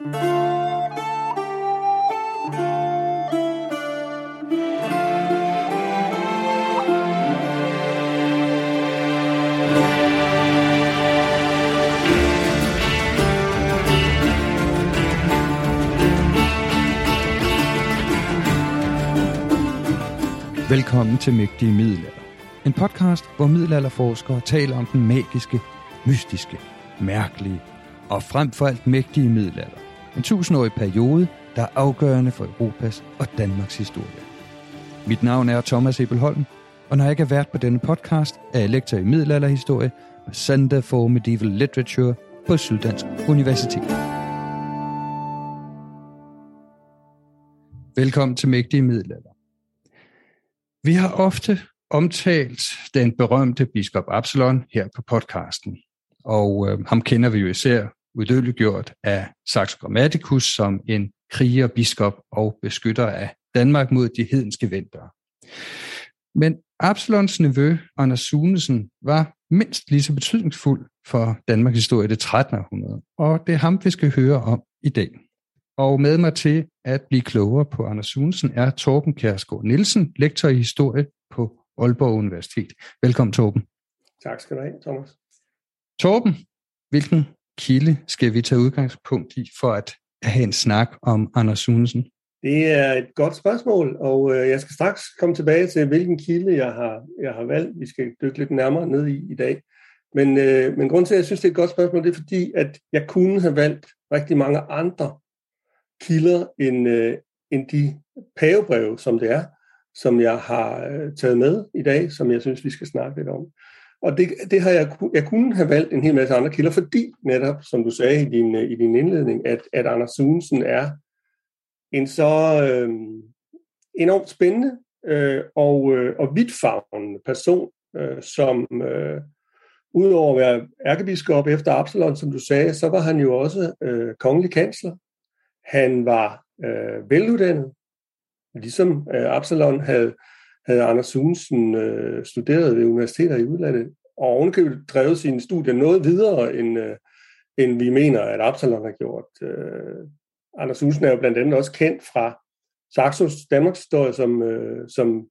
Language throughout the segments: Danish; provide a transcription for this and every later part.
Velkommen til Mægtige Middelalder. En podcast, hvor middelalderforskere taler om den magiske, mystiske, mærkelige og frem for alt mægtige middelalder. En tusindårig periode, der er afgørende for Europas og Danmarks historie. Mit navn er Thomas Ebelholm, og når jeg ikke er vært på denne podcast, er jeg lektor i middelalderhistorie på Center for Medieval Literature på Syddansk Universitet. Velkommen til Mægtige Middelalder. Vi har ofte omtalt den berømte biskop Absalon her på podcasten, og øh, ham kender vi jo især uddødeliggjort af Saxo Grammaticus som en kriger, biskop og beskytter af Danmark mod de hedenske ventere. Men Absalons nevø, Anders Sunesen, var mindst lige så betydningsfuld for Danmarks historie i det 13. århundrede, og det er ham, vi skal høre om i dag. Og med mig til at blive klogere på Anders Sunesen er Torben Kjærsgaard Nielsen, lektor i historie på Aalborg Universitet. Velkommen, Torben. Tak skal du have, Thomas. Torben, hvilken kilde skal vi tage udgangspunkt i for at have en snak om Anders Sunesen? Det er et godt spørgsmål, og øh, jeg skal straks komme tilbage til, hvilken kilde jeg har, jeg har valgt. Vi skal dykke lidt nærmere ned i i dag. Men, øh, men grund til, at jeg synes, det er et godt spørgsmål, det er fordi, at jeg kunne have valgt rigtig mange andre kilder end, øh, end de pavebreve, som det er, som jeg har øh, taget med i dag, som jeg synes, vi skal snakke lidt om. Og det, det har jeg, jeg kunne have valgt en hel masse andre kilder, fordi netop, som du sagde i din, i din indledning, at, at Anders Sunesen er en så øh, enormt spændende øh, og, øh, og vidtfagende person, øh, som øh, udover at være ærkebiskop efter Absalon, som du sagde, så var han jo også øh, kongelig kansler. Han var øh, veluddannet, ligesom øh, Absalon havde, havde Anders Sunesen øh, studeret ved universiteter i udlandet, og ovenkøbet drevet sine studier noget videre, end, øh, end vi mener, at Absalon har gjort. Øh, Anders Sunesen er jo blandt andet også kendt fra Saxos Danmarks historie, som, øh, som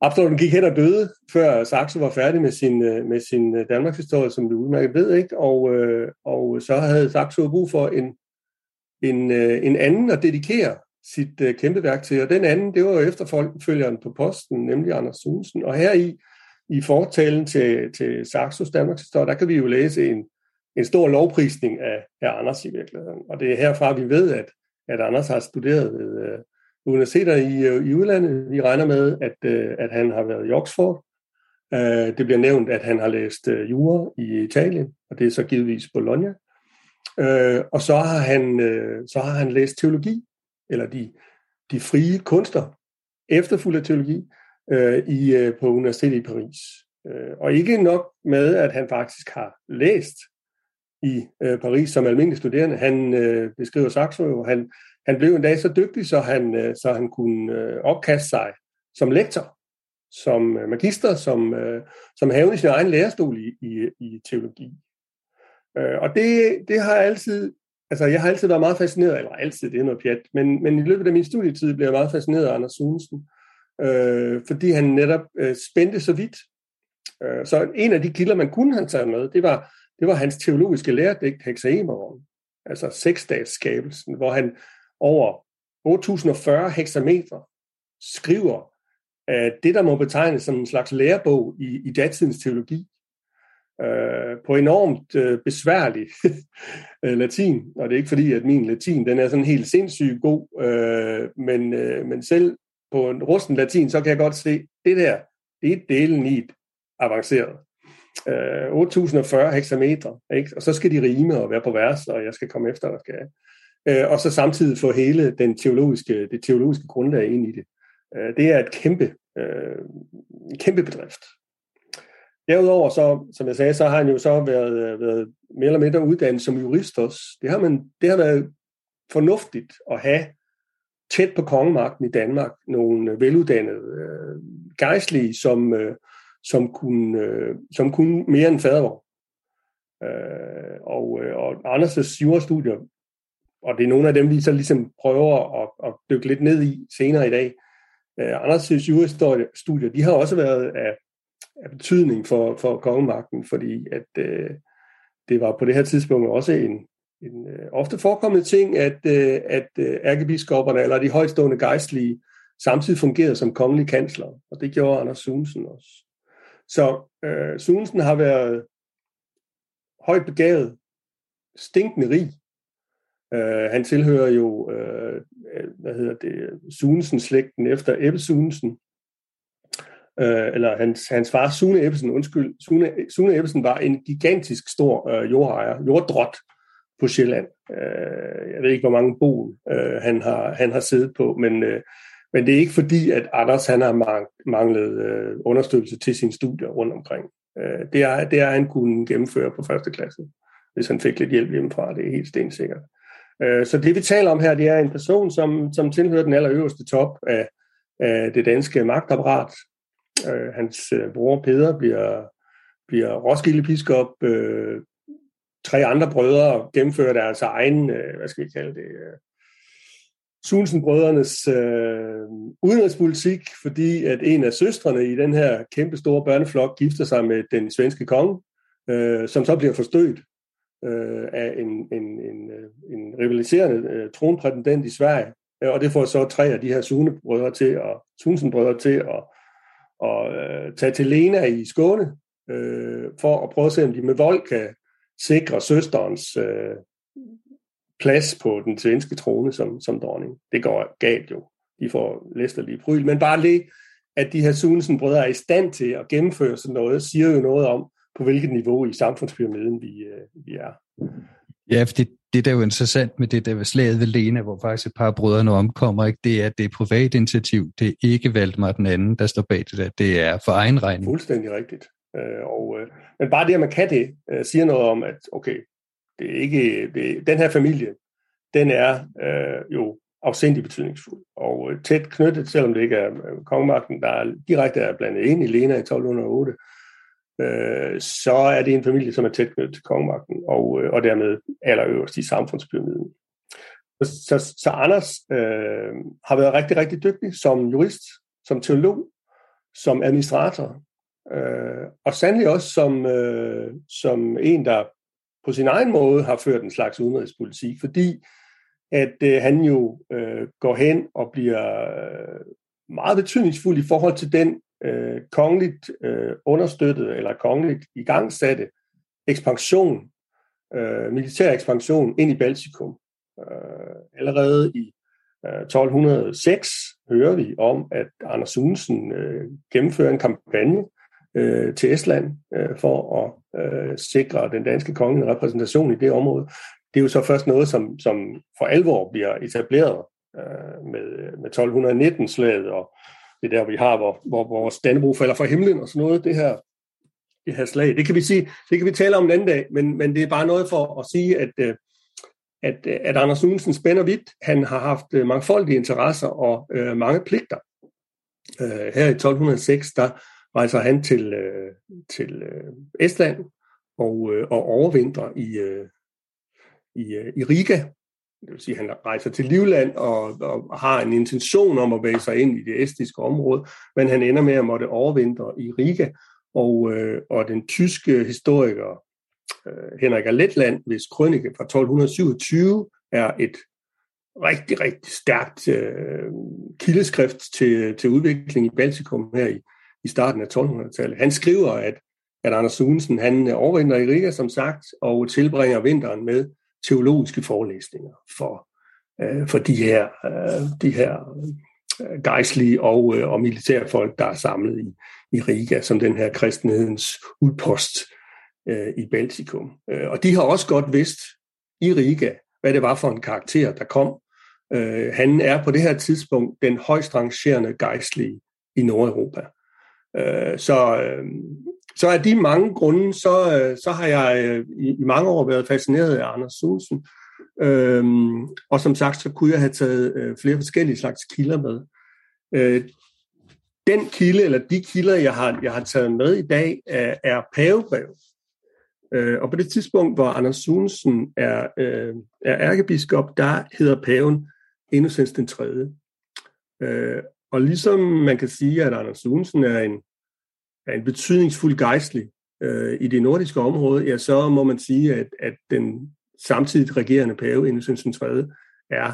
Absalon gik hen og døde, før Saxo var færdig med sin, øh, med sin øh, Danmarks historie, som du udmærket ved, ikke? Og, øh, og så havde Saxo brug for en, en, øh, en anden at dedikere sit øh, kæmpe værk til, og den anden, det var jo efterfølgeren på posten, nemlig Anders Sunsen. Og her i, i fortalen til, til Saxos Danmarks historie, der kan vi jo læse en, en stor lovprisning af, af Anders i virkeligheden. Og det er herfra, vi ved, at, at Anders har studeret ved øh, universiteter i, øh, i udlandet. Vi regner med, at, øh, at han har været i Oxford. Øh, det bliver nævnt, at han har læst øh, jura i Italien, og det er så givetvis Bologna. Øh, og så har, han, øh, så har han læst teologi, eller de, de frie kunster, efterfulgt af teologi, øh, i, øh, på universitetet i Paris. Uh, og ikke nok med, at han faktisk har læst i øh, Paris som almindelig studerende. Han øh, beskriver Saxo jo. Han, han blev en dag så dygtig, så han, øh, så han kunne øh, opkaste sig som lektor, som øh, magister, som, øh, som havende sin egen lærestol i, i, i teologi. Øh, og det, det har altid, altså jeg har altid været meget fascineret, eller altid, det er noget pjat, men, men i løbet af min studietid blev jeg meget fascineret af Anders Sunesen, øh, fordi han netop øh, spændte så vidt. Øh, så en af de kilder, man kunne have taget med, det var, det var hans teologiske læredigt Hexaemeron, altså seksdagsskabelsen, hvor han over 8040 hexameter skriver at det, der må betegnes som en slags lærebog i, i datidens teologi, øh, på enormt øh, besværlig øh, latin, og det er ikke fordi, at min latin den er sådan helt sindssygt god, øh, men, øh, men selv på en rusten latin, så kan jeg godt se, det der, det er delen i et avanceret. Øh, 8040 hexameter, ikke? og så skal de rime og være på vers, og jeg skal komme efter, og skal øh, og så samtidig få hele den teologiske, det teologiske grundlag ind i det. Øh, det er et kæmpe, øh, kæmpe bedrift. Derudover, så, som jeg sagde, så har han jo så været, været mere eller mindre uddannet som jurist også. Det har, man, det har været fornuftigt at have tæt på kongemagten i Danmark nogle øh, veluddannede øh, gejstlige, som, øh, som, kunne, øh, som kunne mere end fadervor. Øh, og, øh, og Anders' jurastudier, og det er nogle af dem, vi så ligesom prøver at, at dykke lidt ned i senere i dag. Øh, Anders' jurastudier, de har også været af, af betydning for, for kongemagten, fordi at øh, det var på det her tidspunkt også en, en øh, ofte forekommende ting, at, øh, at øh, ærkebiskopperne eller de højtstående gejstlige samtidig fungerede som kongelige kansler, og det gjorde Anders Sunsen også. Så øh, Sunsen har været højt begavet, stinkende rig. Øh, han tilhører jo, øh, øh hvad hedder det, Sunsen-slægten efter Ebbe Sunsen, øh, eller hans, hans far Sune Ebbesen, undskyld, Sune, Sune Ebbesen var en gigantisk stor øh, jordejer, jorddrot på Sjælland. Øh, jeg ved ikke, hvor mange bo øh, han, har, han har siddet på, men, øh, men det er ikke fordi, at Anders han har manglet øh, understøttelse til sine studier rundt omkring. Øh, det, er, det er han kunne gennemføre på første klasse, hvis han fik lidt hjælp hjemmefra, det er helt stensikkert. Øh, så det vi taler om her, det er en person, som, som tilhører den allerøverste top af, af det danske magtapparat, Øh, hans øh, bror Peder bliver, bliver Roskilde biskop. Øh, tre andre brødre gennemfører deres egen, øh, hvad skal vi kalde det, øh, Sunsen-brødrenes øh, udenrigspolitik, fordi at en af søstrene i den her kæmpe store børneflok gifter sig med den svenske konge, øh, som så bliver forstødt øh, af en, en, en, øh, en rivaliserende øh, tronprætendent i Sverige. Øh, og det får så tre af de her Sune-brødre til, at, Sunsen-brødre til at og øh, tage til Lena i Skåne, øh, for at prøve at se, om de med vold kan sikre søsterens øh, plads på den svenske trone som, som dronning. Det går galt jo. De får læsterlige pryl. Men bare det, at de her Sunesen-brødre er i stand til at gennemføre sådan noget, siger jo noget om, på hvilket niveau i samfundspyramiden vi, øh, vi er. Ja, for det, det der er jo interessant med det der ved slaget ved Lena, hvor faktisk et par brødre omkommer, ikke? det er, at det er privat initiativ. Det er ikke Valdemar den anden, der står bag det der. Det er for egen regning. Fuldstændig rigtigt. Øh, og, øh, men bare det, at man kan det, øh, siger noget om, at okay, det er ikke, det, den her familie, den er øh, jo afsindig betydningsfuld og øh, tæt knyttet, selvom det ikke er øh, kongemagten, der er direkte er blandet ind i Lena i 1208, øh, så er det en familie, som er tæt knyttet til kongemagten, og, øh, og dermed allerøverst i samfundspyramiden. Så, så, Anders øh, har været rigtig, rigtig dygtig som jurist, som teolog, som administrator, øh, og sandelig også som, øh, som en, der på sin egen måde har ført en slags udenrigspolitik, fordi at øh, han jo øh, går hen og bliver øh, meget betydningsfuld i forhold til den øh, kongeligt øh, understøttede eller kongeligt igangsatte ekspansion, øh, militær ekspansion ind i Baltikum. Øh, allerede i øh, 1206 hører vi om, at Anders Sunesen øh, gennemfører en kampagne øh, til Estland øh, for at øh, sikre den danske konge en repræsentation i det område. Det er jo så først noget, som, som for alvor bliver etableret øh, med, med 1219-slaget og det der, vi har, hvor, hvor vores Dannebrog falder fra himlen og sådan noget. Det her, det her slag. Det kan vi sige, det kan vi tale om en anden dag, men, men det er bare noget for at sige, at, øh, at, øh, at Anders Nielsen spænder vidt. Han har haft øh, mangfoldige interesser og øh, mange pligter. Øh, her i 1206, der rejser han til, øh, til øh, Estland og, øh, og overvintrer i, øh, i, øh, i Riga. Det vil sige, at han rejser til Livland og, og har en intention om at væge sig ind i det estiske område, men han ender med at måtte overvintre i Riga. Og, øh, og den tyske historiker øh, Henrik af Letland, hvis krønike fra 1227 er et rigtig, rigtig stærkt øh, kildeskrift til, til udvikling i Baltikum her i, i starten af 1200-tallet. Han skriver, at, at Anders Sunesen, han overvinder i Riga, som sagt, og tilbringer vinteren med teologiske forelæsninger for, øh, for de her, øh, de her øh, gejstlige og, øh, og militærfolk, der er samlet i, i Riga, som den her kristenhedens udpost øh, i Baltikum. Øh, og de har også godt vidst i Riga, hvad det var for en karakter, der kom. Øh, han er på det her tidspunkt den højst rangerende gejstlige i Nordeuropa. Øh, så, øh, så af de mange grunde, så, øh, så har jeg øh, i, i mange år været fascineret af Anders Sunsen. Øhm, og som sagt, så kunne jeg have taget øh, flere forskellige slags kilder med. Øh, den kilde, eller de kilder, jeg har, jeg har taget med i dag, er, er pavebrev. Øh, og på det tidspunkt, hvor Anders Sunsen er, øh, er ærkebiskop, der hedder paven Innocens den 3. Øh, og ligesom man kan sige, at Anders Sunsen er en, er en betydningsfuld gejstlig øh, i det nordiske område, ja, så må man sige, at, at den samtidig regerende pave Innocens den 3. er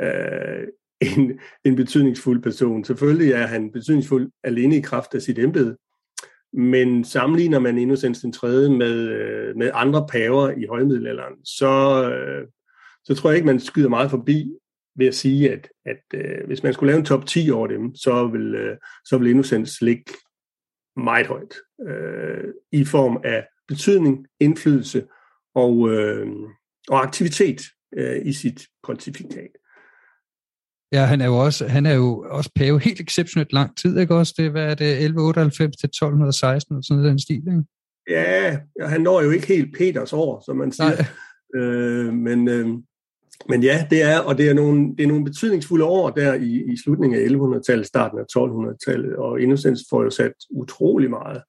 øh, en, en betydningsfuld person. Selvfølgelig er han betydningsfuld alene i kraft af sit embede, men sammenligner man Innocens den 3. med, øh, med andre paver i højmiddelalderen, så, øh, så tror jeg ikke, man skyder meget forbi ved at sige, at, at øh, hvis man skulle lave en top 10 over dem, så vil, øh, så vil Innocens ligge meget højt øh, i form af betydning, indflydelse og, øh, og aktivitet øh, i sit pontifikat. Ja, han er jo også, han er jo også pave helt exceptionelt lang tid, ikke også? Det, hvad er det, 1198 til 1216, og sådan den stil, ikke? Ja, han når jo ikke helt Peters år, som man siger. Øh, men, øh, men ja, det er, og det er nogle, det er nogle betydningsfulde år der i, i slutningen af 1100-tallet, starten af 1200-tallet, og Innocens får jo sat utrolig meget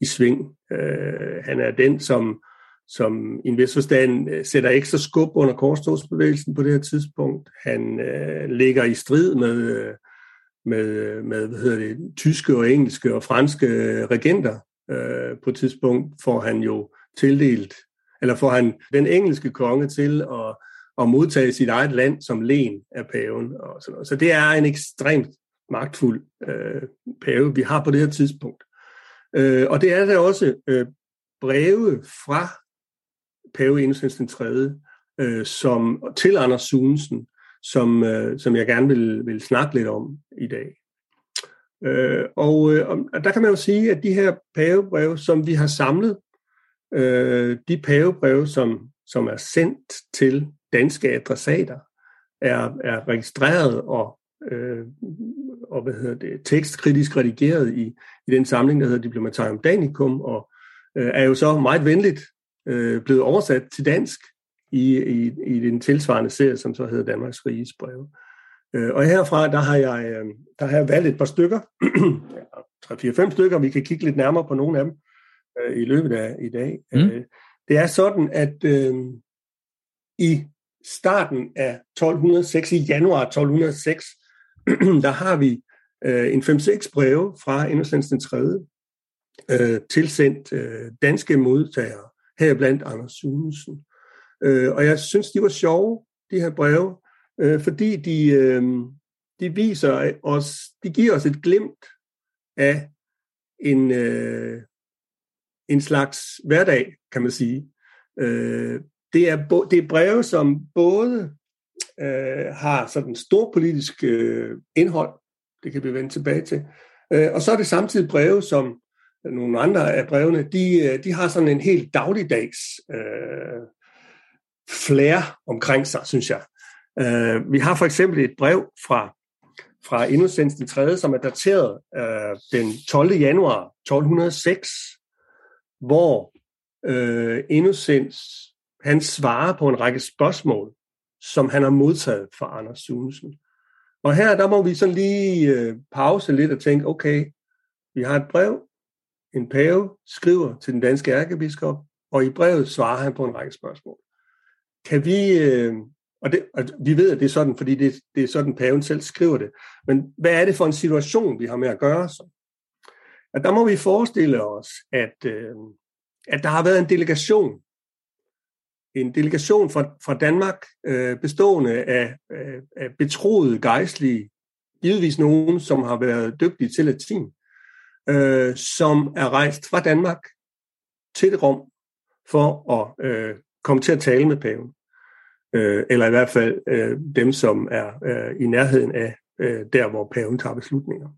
i sving. Øh, han er den, som, som i en vis forstand øh, sætter ekstra skub under korstogsbevægelsen på det her tidspunkt. Han øh, ligger i strid med, øh, med, med hvad hedder det, tyske og engelske og franske øh, regenter. Øh, på et tidspunkt får han jo tildelt, eller får han den engelske konge til at, at modtage sit eget land som len af paven. Og sådan noget. Så det er en ekstremt magtfuld øh, pave, vi har på det her tidspunkt. Øh, og det er der også øh, breve fra pave Innocens den 3., øh, som, til Anders Sunesen, som, øh, som jeg gerne vil, vil snakke lidt om i dag. Øh, og, øh, og der kan man jo sige, at de her pavebreve, som vi har samlet, øh, de pavebreve, som, som er sendt til danske adressater, er, er registreret og, øh, og hvad hedder det, tekstkritisk redigeret i, i den samling, der hedder Diplomatarium Danicum, og øh, er jo så meget venligt øh, blevet oversat til dansk i, i, i den tilsvarende serie, som så hedder Danmarks Riges Breve. Øh, og herfra, der har jeg, øh, der har jeg valgt et par stykker, 3-4-5 stykker, vi kan kigge lidt nærmere på nogle af dem øh, i løbet af i dag. Mm. Øh, det er sådan, at øh, i starten af 1206, i januar 1206, der har vi øh, en 5-6 breve fra Innocens den 3. Øh, tilsendt øh, danske modtagere heriblandt Anders Sunesen. Øh, og jeg synes, de var sjove, de her breve, øh, fordi de, øh, de viser os, de giver os et glimt af en, øh, en slags hverdag, kan man sige. Øh, det, er, det er breve, som både øh, har sådan stor politisk øh, indhold, det kan vi vende tilbage til, øh, og så er det samtidig breve, som nogle andre af brevene, de, øh, de har sådan en helt dagligdags øh, flair omkring sig, synes jeg. Øh, vi har for eksempel et brev fra, fra Innocens den 3., som er dateret øh, den 12. januar 1206, hvor øh, Innocens, han svarer på en række spørgsmål, som han har modtaget fra Anders Sunesen. Og her, der må vi sådan lige øh, pause lidt og tænke, okay, vi har et brev, en pave skriver til den danske ærkebiskop, og i brevet svarer han på en række spørgsmål. Kan vi, øh, og, det, og vi ved, at det er sådan, fordi det, det er sådan, paven selv skriver det, men hvad er det for en situation, vi har med at gøre så? At der må vi forestille os, at, øh, at der har været en delegation, en delegation fra, fra Danmark, øh, bestående af, øh, af betroede gejstlige, givetvis nogen, som har været dygtige til latin, øh, som er rejst fra Danmark til Rom for at øh, komme til at tale med paven. Øh, eller i hvert fald øh, dem, som er øh, i nærheden af øh, der, hvor paven tager beslutninger.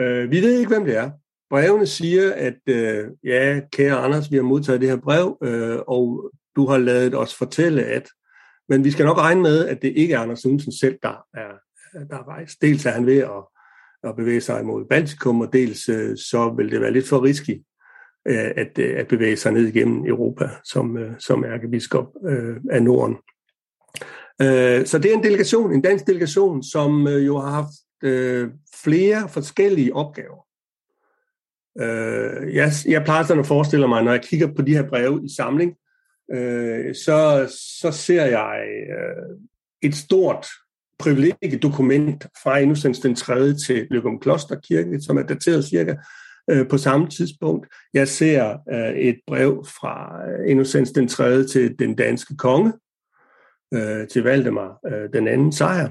Øh, vi ved ikke, hvem det er. Brevene siger, at øh, ja, kære Anders, vi har modtaget det her brev, øh, og du har lavet os fortælle, at men vi skal nok regne med, at det ikke er Anders Sundsen selv, der er, der er rejst. Dels er han ved at at bevæge sig mod Baltikum, og dels øh, så vil det være lidt for risky øh, at, øh, at bevæge sig ned igennem Europa som, som ærkebiskop af Norden. Så det er en delegation, en dansk delegation, som jo har haft flere forskellige opgaver. Jeg, jeg plejer sådan at forestille mig, når jeg kigger på de her breve i samling, øh, så, så ser jeg øh, et stort privilegiedokument fra Innocens den 3. til Løgum Klosterkirke, som er dateret cirka øh, på samme tidspunkt. Jeg ser øh, et brev fra øh, Innocens den 3. til den danske konge, øh, til Valdemar øh, den anden sejr,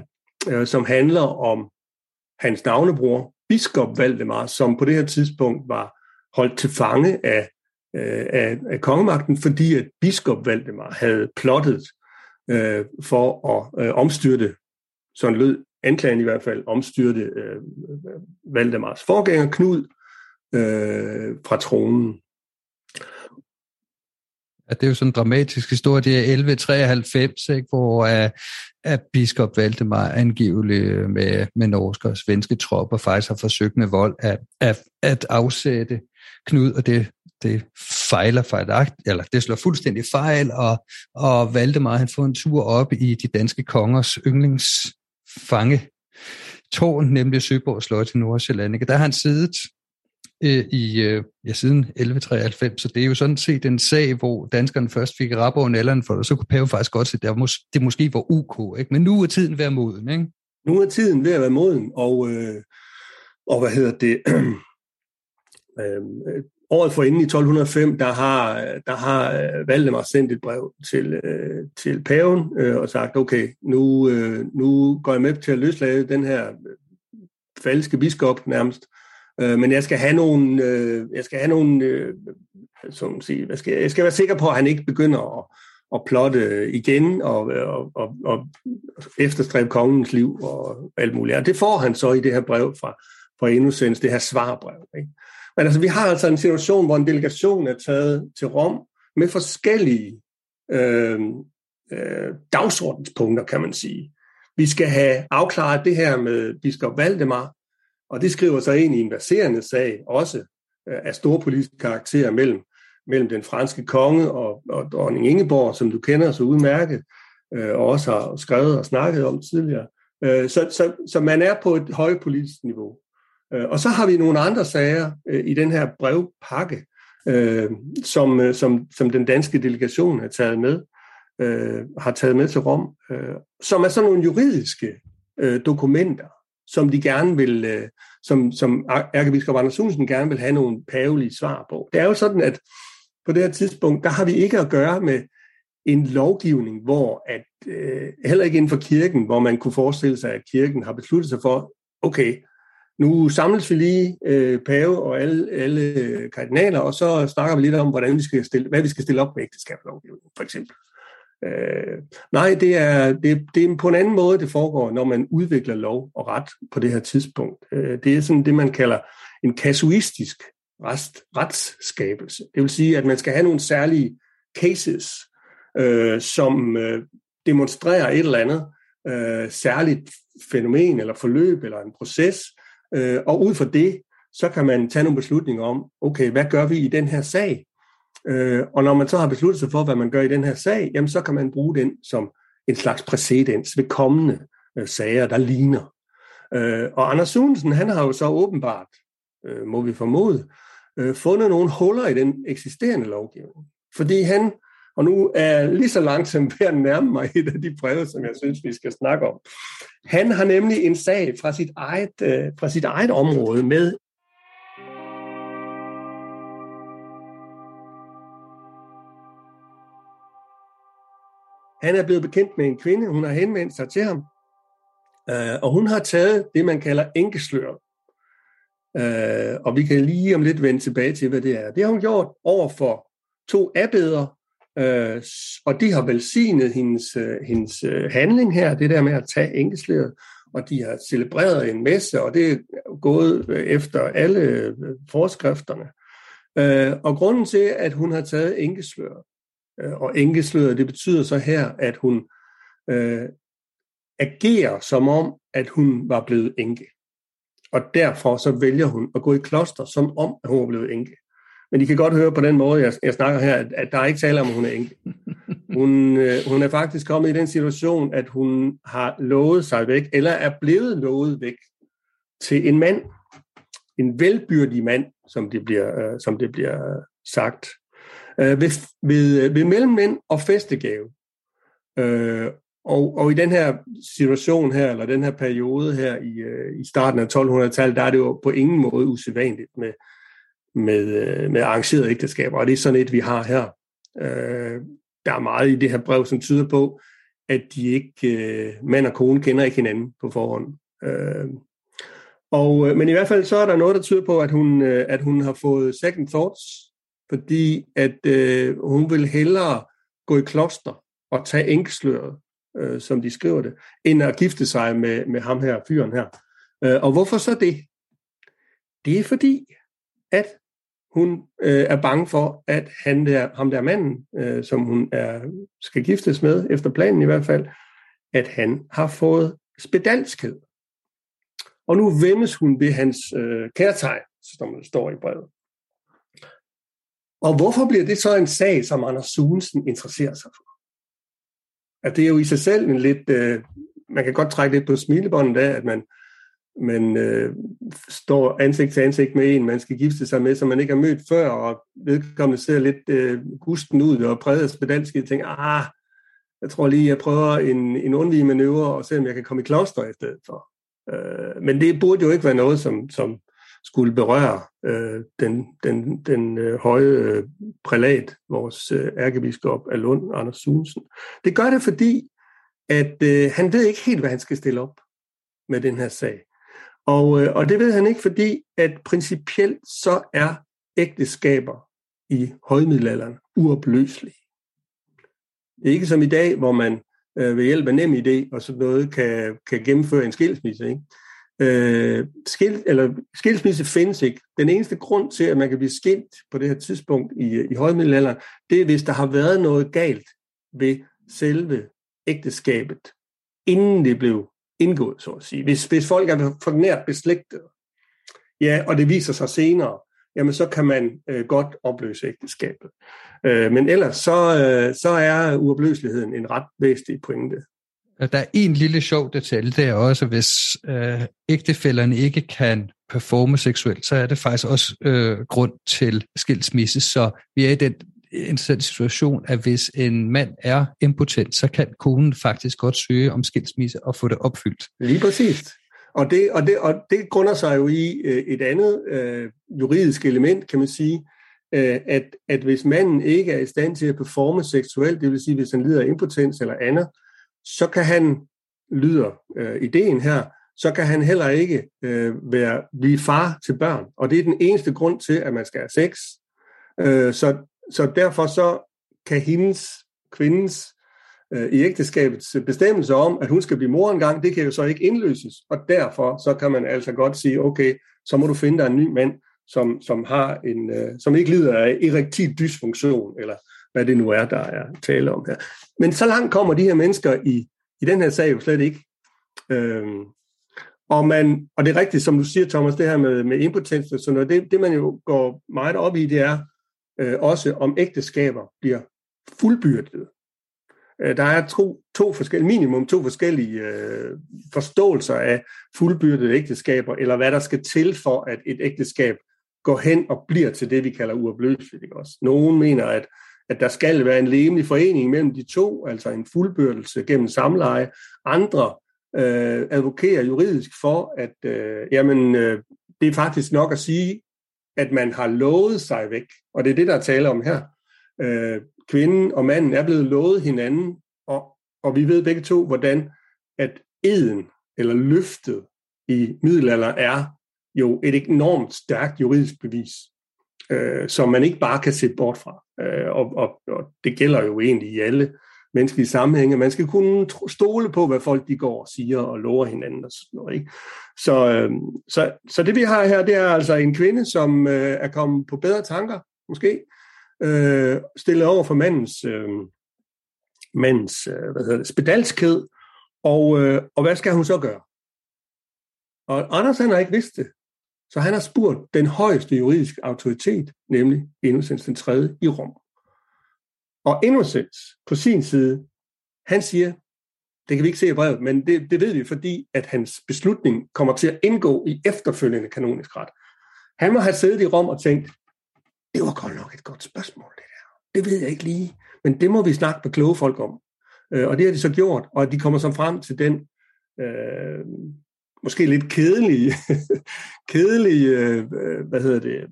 øh, som handler om hans navnebror, biskop Valdemar, som på det her tidspunkt var holdt til fange af, øh, af, af kongemagten, fordi at biskop Valdemar havde plottet øh, for at øh, omstyrte sådan lød anklagen i hvert fald, omstyrte øh, Valdemars forgænger Knud øh, fra tronen. Ja, det er jo sådan en dramatisk historie. Det er 1193, ikke, hvor uh, at biskop Valdemar angiveligt øh, med, med norske og svenske tropper faktisk har forsøgt med vold at, at, at afsætte Knud, og det, det fejler fejlagt, eller det slår fuldstændig fejl, og, og Valdemar han får en tur op i de danske kongers yndlingsfange tårn, nemlig Søborg Slot i Nordsjælland. Ikke? Der har han siddet øh, i øh, ja, siden 1193, så det er jo sådan set en sag, hvor danskerne først fik rap over nælderen for det, så kunne Pave faktisk godt se, at det, mås- det måske var UK, ikke? men nu er tiden ved at moden. Ikke? Nu er tiden ved at være moden, og, øh, og hvad hedder det, øh, året for inden i 1205, der har, der har øh, Valdemar sendt et brev til, øh, til paven øh, og sagt, okay, nu, øh, nu går jeg med til at løslade den her øh, falske biskop nærmest, øh, men jeg skal have nogle, øh, jeg skal have nogle øh, som siger, jeg, skal, jeg skal være sikker på, at han ikke begynder at, at plotte igen og, og, og, og efterstræbe kongens liv og alt muligt. Og det får han så i det her brev fra, fra Innocens, det her svarbrev. Ikke? Men altså, vi har altså en situation, hvor en delegation er taget til Rom med forskellige øh, øh, dagsordenspunkter, kan man sige. Vi skal have afklaret det her med biskop Valdemar, og det skriver sig ind i en verserende sag, også øh, af store politiske karakterer mellem, mellem den franske konge og, og dronning Ingeborg, som du kender så udmærket, øh, og også har skrevet og snakket om tidligere. Øh, så, så, så man er på et højt politisk niveau. Øh, og så har vi nogle andre sager øh, i den her brevpakke, øh, som, øh, som, som den danske delegation har taget med, øh, har taget med til Rom, som er sådan nogle juridiske dokumenter, som de gerne vil, som, som ærkebiskop Anders Sunsen gerne vil have nogle pavelige svar på. Det er jo sådan, at på det her tidspunkt, der har vi ikke at gøre med en lovgivning, hvor at, heller ikke inden for kirken, hvor man kunne forestille sig, at kirken har besluttet sig for, okay, nu samles vi lige øh, pave og alle, alle øh, kardinaler, og så snakker vi lidt om, hvordan vi skal stille, hvad vi skal stille op med ægteskabslovgivningen, for eksempel. Øh, nej, det er, det, det er på en anden måde, det foregår, når man udvikler lov og ret på det her tidspunkt. Øh, det er sådan det, man kalder en kasuistisk rest, retsskabelse. Det vil sige, at man skal have nogle særlige cases, øh, som øh, demonstrerer et eller andet øh, særligt fænomen eller forløb eller en proces, Øh, og ud fra det, så kan man tage nogle beslutninger om, okay, hvad gør vi i den her sag? Øh, og når man så har besluttet sig for, hvad man gør i den her sag, jamen så kan man bruge den som en slags præcedens ved kommende øh, sager, der ligner. Øh, og Anders Sunsen, han har jo så åbenbart, øh, må vi formode, øh, fundet nogle huller i den eksisterende lovgivning. Fordi han, og nu er jeg lige så langsomt ved at nærme mig et af de breve, som jeg synes, vi skal snakke om. Han har nemlig en sag fra sit eget, øh, fra sit eget område med Han er blevet bekendt med en kvinde, hun har henvendt sig til ham, øh, og hun har taget det, man kalder enkeslør. Øh, og vi kan lige om lidt vende tilbage til, hvad det er. Det har hun gjort over for to abbeder, øh, og de har velsignet hendes, øh, hendes øh, handling her, det der med at tage enkesløret, og de har celebreret en messe, og det er gået øh, efter alle forskrifterne. Øh, og grunden til, at hun har taget enkesløret, Øh, og enkesløret, det betyder så her, at hun øh, agerer som om, at hun var blevet enke. Og derfor så vælger hun at gå i kloster, som om at hun var blevet enke. Men I kan godt høre på den måde, jeg, jeg snakker her, at, at der er ikke tale om, at hun er enke. Hun, øh, hun er faktisk kommet i den situation, at hun har lovet sig væk, eller er blevet lovet væk til en mand, en velbyrdig mand, som det bliver, øh, som det bliver øh, sagt øh, ved, ved, øh, ved mellemmænd og festegave. Øh, og, og i den her situation her, eller den her periode her i, øh, i starten af 1200-tallet, der er det jo på ingen måde usædvanligt med, med, øh, med arrangerede ægteskaber, og det er sådan et, vi har her. Øh, der er meget i det her brev, som tyder på, at de ikke, øh, mand og kone kender ikke hinanden på forhånd. Øh, og, øh, men i hvert fald så er der noget, der tyder på, at hun, øh, at hun har fået second thoughts, fordi at øh, hun vil hellere gå i kloster og tage enkesløret, øh, som de skriver det, end at gifte sig med, med ham her, fyren her. Øh, og hvorfor så det? Det er fordi, at hun øh, er bange for, at han der, ham der manden, øh, som hun er, skal giftes med, efter planen i hvert fald, at han har fået spedalskhed. Og nu vemmes hun ved hans øh, kærtegn, som der står i brevet. Og hvorfor bliver det så en sag, som Anders Sunesen interesserer sig for? At det er jo i sig selv en lidt, øh, man kan godt trække lidt på smilebåndet af, at man, man øh, står ansigt til ansigt med en, man skal gifte sig med, som man ikke har mødt før, og vedkommende ser lidt øh, gusten ud og præget spedalsk, og tænker, ah, jeg tror lige, jeg prøver en, en undvige manøvre, og se om jeg kan komme i kloster i stedet for. Øh, men det burde jo ikke være noget, som, som skulle berøre øh, den, den, den øh, høje øh, prælat, vores øh, ærkebiskop af Lund, Anders Sunsen. Det gør det, fordi at øh, han ved ikke helt, hvad han skal stille op med den her sag. Og, øh, og det ved han ikke, fordi at principielt så er ægteskaber i højmiddelalderen uopløselige. Det er ikke som i dag, hvor man øh, ved hjælp af nem idé og sådan noget kan, kan gennemføre en skilsmisse. Ikke? Øh, skil, eller, skilsmisse findes ikke. Den eneste grund til, at man kan blive skilt på det her tidspunkt i, i højmiddelalderen, det er, hvis der har været noget galt ved selve ægteskabet, inden det blev indgået, så at sige. Hvis, hvis folk er for nært beslægtet, ja, og det viser sig senere, jamen så kan man øh, godt opløse ægteskabet. Øh, men ellers så, øh, så er uopløseligheden en ret væsentlig pointe. Der er en lille sjov detalje, det er også, hvis øh, ægtefælderne ikke kan performe seksuelt, så er det faktisk også øh, grund til skilsmisse. Så vi er i den interessant situation, at hvis en mand er impotent, så kan konen faktisk godt søge om skilsmisse og få det opfyldt. Lige præcis. Og det, og det, og det grunder sig jo i øh, et andet øh, juridisk element, kan man sige, øh, at, at hvis manden ikke er i stand til at performe seksuelt, det vil sige, hvis han lider af impotens eller andet, så kan han, lyder øh, ideen her, så kan han heller ikke øh, være, blive far til børn. Og det er den eneste grund til, at man skal have sex. Øh, så, så derfor så kan hendes, kvindens øh, i ægteskabets bestemmelse om, at hun skal blive mor engang, det kan jo så ikke indløses. Og derfor så kan man altså godt sige, okay, så må du finde dig en ny mand, som, som, har en, øh, som ikke lider af erektil dysfunktion, eller hvad det nu er, der er tale om her. Men så langt kommer de her mennesker i, i den her sag jo slet ikke. Øhm, Og, man, og det er rigtigt, som du siger, Thomas, det her med, med impotens og sådan noget, det, det man jo går meget op i, det er øh, også, om ægteskaber bliver fuldbyrdet. Øh, der er to, to forskellige, minimum to forskellige øh, forståelser af fuldbyrdede ægteskaber, eller hvad der skal til for, at et ægteskab går hen og bliver til det, vi kalder uopløseligt. Ikke også? Nogen mener, at, at der skal være en levende forening mellem de to, altså en fuldbyrdelse gennem samleje. Andre øh, advokerer juridisk for, at øh, jamen, øh, det er faktisk nok at sige, at man har lovet sig væk. Og det er det, der er tale om her. Øh, kvinden og manden er blevet lovet hinanden, og, og vi ved begge to, hvordan at eden eller løftet i middelalder er jo et enormt stærkt juridisk bevis, øh, som man ikke bare kan se bort fra. Øh, og, og, og det gælder jo egentlig i alle menneskelige sammenhænge. Man skal kunne stole på, hvad folk de går og siger og lover hinanden og sådan noget. Ikke? Så, øh, så, så det vi har her, det er altså en kvinde, som øh, er kommet på bedre tanker, måske, øh, stillet over for mandens, øh, mandens øh, hvad hedder det, spedalskhed, og, øh, og hvad skal hun så gøre? Og Anders han har ikke vidst det, så han har spurgt den højeste juridiske autoritet, nemlig Innocens den 3. i Rom. Og Innocence på sin side, han siger, det kan vi ikke se i brevet, men det, det ved vi, fordi at hans beslutning kommer til at indgå i efterfølgende kanonisk ret. Han må have siddet i Rom og tænkt, det var godt nok et godt spørgsmål, det der. Det ved jeg ikke lige, men det må vi snakke med kloge folk om. Øh, og det har de så gjort, og de kommer så frem til den øh, måske lidt kedelige, kedelige øh, øh, hvad hedder det,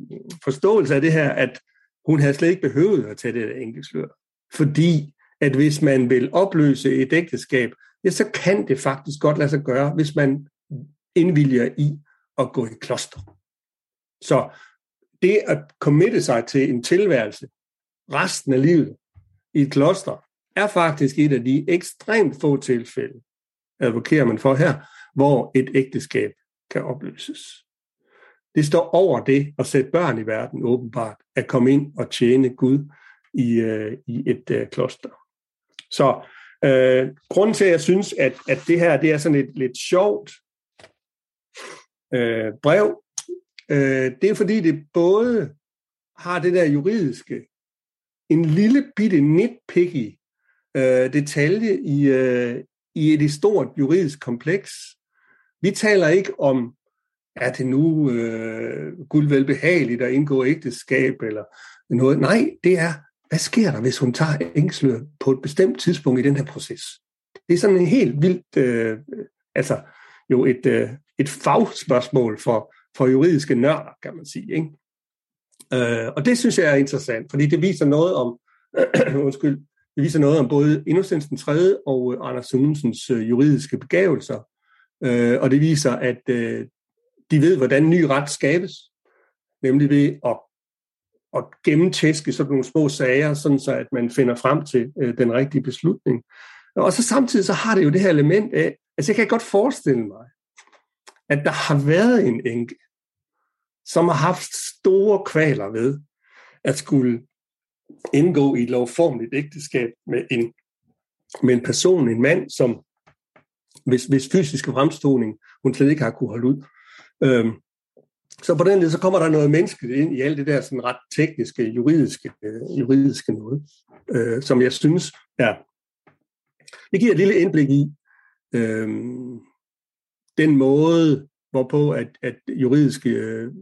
forståelse af det her, at hun havde slet ikke behøvet at tage det enkeltslør. Fordi at hvis man vil opløse et ægteskab, ja, så kan det faktisk godt lade sig gøre, hvis man indvilger i at gå i kloster. Så det at committe sig til en tilværelse resten af livet i et kloster, er faktisk et af de ekstremt få tilfælde, advokerer man for her, hvor et ægteskab kan opløses. Det står over det at sætte børn i verden åbenbart, at komme ind og tjene Gud i, øh, i et øh, kloster. Så øh, grunden til, at jeg synes, at, at det her det er sådan et lidt sjovt øh, brev, øh, det er fordi, det både har det der juridiske, en lille bitte nitpicky øh, detalje i, øh, i et stort juridisk kompleks. Vi taler ikke om er det nu øh, guldvelbehageligt at indgå ægteskab eller noget? Nej, det er, hvad sker der, hvis hun tager ængslør på et bestemt tidspunkt i den her proces? Det er sådan en helt vildt, øh, altså jo et, øh, et fagspørgsmål for, for juridiske nørder, kan man sige. Ikke? Øh, og det synes jeg er interessant, fordi det viser noget om, undskyld, det viser noget om både Innocens den 3. og øh, Anders Sundensens øh, juridiske begavelser, øh, og det viser, at øh, de ved, hvordan ny ret skabes, nemlig ved at, at gennemtæske sådan nogle små sager, sådan så at man finder frem til øh, den rigtige beslutning. Og så samtidig så har det jo det her element af, altså jeg kan godt forestille mig, at der har været en enke, som har haft store kvaler ved at skulle indgå i et lovformeligt ægteskab med en, med en person, en mand, som hvis, hvis fysiske fremståning hun slet ikke har kunne holde ud. Øhm, så på den måde, så kommer der noget menneskeligt ind i alt det der sådan ret tekniske, juridiske, øh, juridiske noget, øh, som jeg synes er... Det giver et lille indblik i øh, den måde, hvorpå at, at juridiske øh,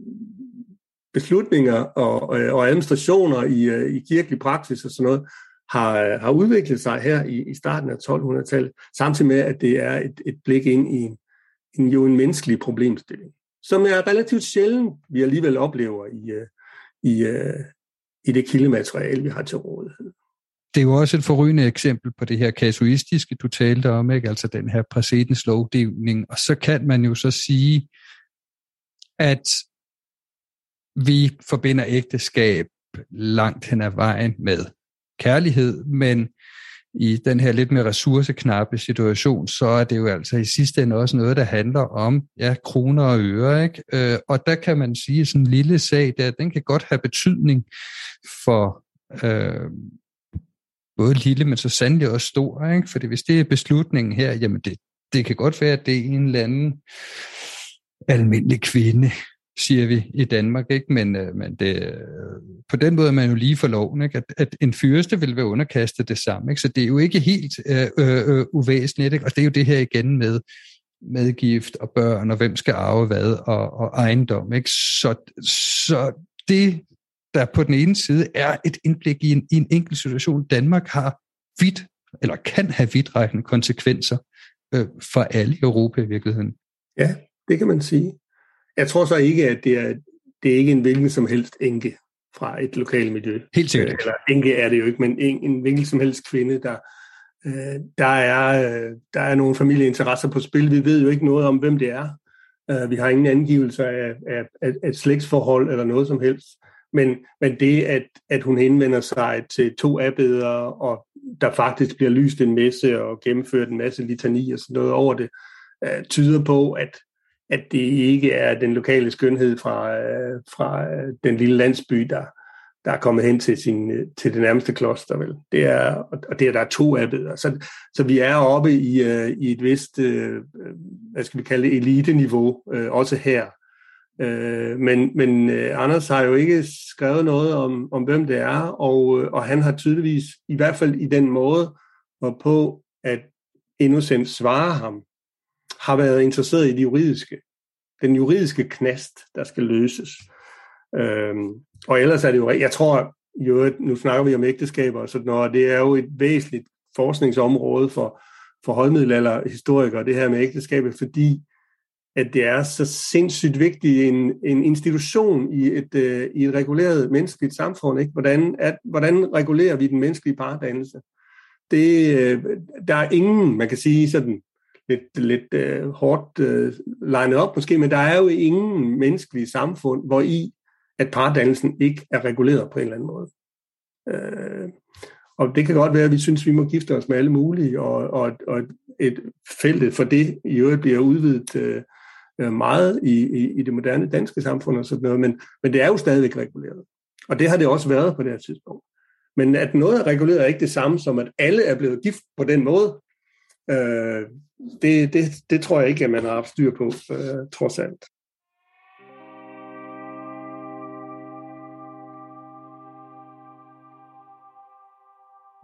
beslutninger og, øh, og administrationer i, øh, i kirkelig praksis og sådan noget, har, øh, har udviklet sig her i, i starten af 1200-tallet, samtidig med, at det er et, et blik ind i en, en, jo en menneskelig problemstilling som er relativt sjældent, vi alligevel oplever i, øh, i, øh, i det kildemateriale, vi har til rådighed. Det er jo også et forrygende eksempel på det her kasuistiske, du talte om, ikke? altså den her præcedens lovgivning. Og så kan man jo så sige, at vi forbinder ægteskab langt hen ad vejen med kærlighed, men i den her lidt mere ressourceknappe situation, så er det jo altså i sidste ende også noget, der handler om ja, kroner og øre. Ikke? Øh, og der kan man sige, at sådan en lille sag, der, den kan godt have betydning for øh, både lille, men så sandelig også stor. Ikke? Fordi hvis det er beslutningen her, jamen det, det kan godt være, at det er en eller anden almindelig kvinde, siger vi i Danmark, ikke? Men, øh, men det, øh, på den måde er man jo lige for loven, ikke? At, at en fyrste vil være underkastet det samme. Ikke? Så det er jo ikke helt øh, øh, øh, uvæsentligt, ikke? og det er jo det her igen med medgift og børn, og hvem skal arve hvad, og, og ejendom. Ikke? Så, så det, der på den ene side er et indblik i en, i en enkelt situation, Danmark har vidt, eller kan have vidtrækkende konsekvenser øh, for alle i Europa i virkeligheden. Ja, det kan man sige. Jeg tror så ikke, at det er, det er ikke en hvilken som helst enke fra et lokalt miljø. Helt sikkert. Eller enke er det jo ikke, men en, en hvilken som helst kvinde, der, øh, der, er, øh, der er nogle familieinteresser på spil. Vi ved jo ikke noget om, hvem det er. Øh, vi har ingen angivelser af, af, af, af et slægtsforhold eller noget som helst. Men, men det, at, at hun henvender sig til to abbeder, og der faktisk bliver lyst en messe og gennemført en masse litani og sådan noget over det, øh, tyder på, at, at det ikke er den lokale skønhed fra, øh, fra øh, den lille landsby, der, der er kommet hen til, sin, øh, til det nærmeste kloster. Vel. Det er, og det er, der er to abbeder. Så, så vi er oppe i, øh, i et vist, øh, øh, hvad skal vi kalde det, eliteniveau, øh, også her. Øh, men men øh, Anders har jo ikke skrevet noget om, om hvem det er, og, øh, og han har tydeligvis, i hvert fald i den måde, på at Innocent svarer ham, har været interesseret i det juridiske. Den juridiske knast, der skal løses. Øhm, og ellers er det jo, jeg tror, jo, nu snakker vi om ægteskaber og sådan noget, det er jo et væsentligt forskningsområde for, for højmiddelalderhistorikere, det her med ægteskabet, fordi at det er så sindssygt vigtig en, en institution i et, øh, i et reguleret menneskeligt samfund. Ikke? Hvordan, at, hvordan regulerer vi den menneskelige pardannelse? Det, øh, der er ingen, man kan sige sådan lidt, lidt øh, hårdt øh, legnet op måske, men der er jo ingen menneskelige samfund, hvor i at pardannelsen ikke er reguleret på en eller anden måde. Øh, og det kan godt være, at vi synes, at vi må gifte os med alle mulige, og, og, og et feltet for det i øvrigt bliver udvidet øh, øh, meget i, i, i det moderne danske samfund og sådan noget, men, men det er jo stadigvæk reguleret. Og det har det også været på det her tidspunkt. Men at noget er reguleret er ikke det samme som, at alle er blevet gift på den måde. Øh, det, det, det tror jeg ikke, at man har haft styr på, øh, trods alt.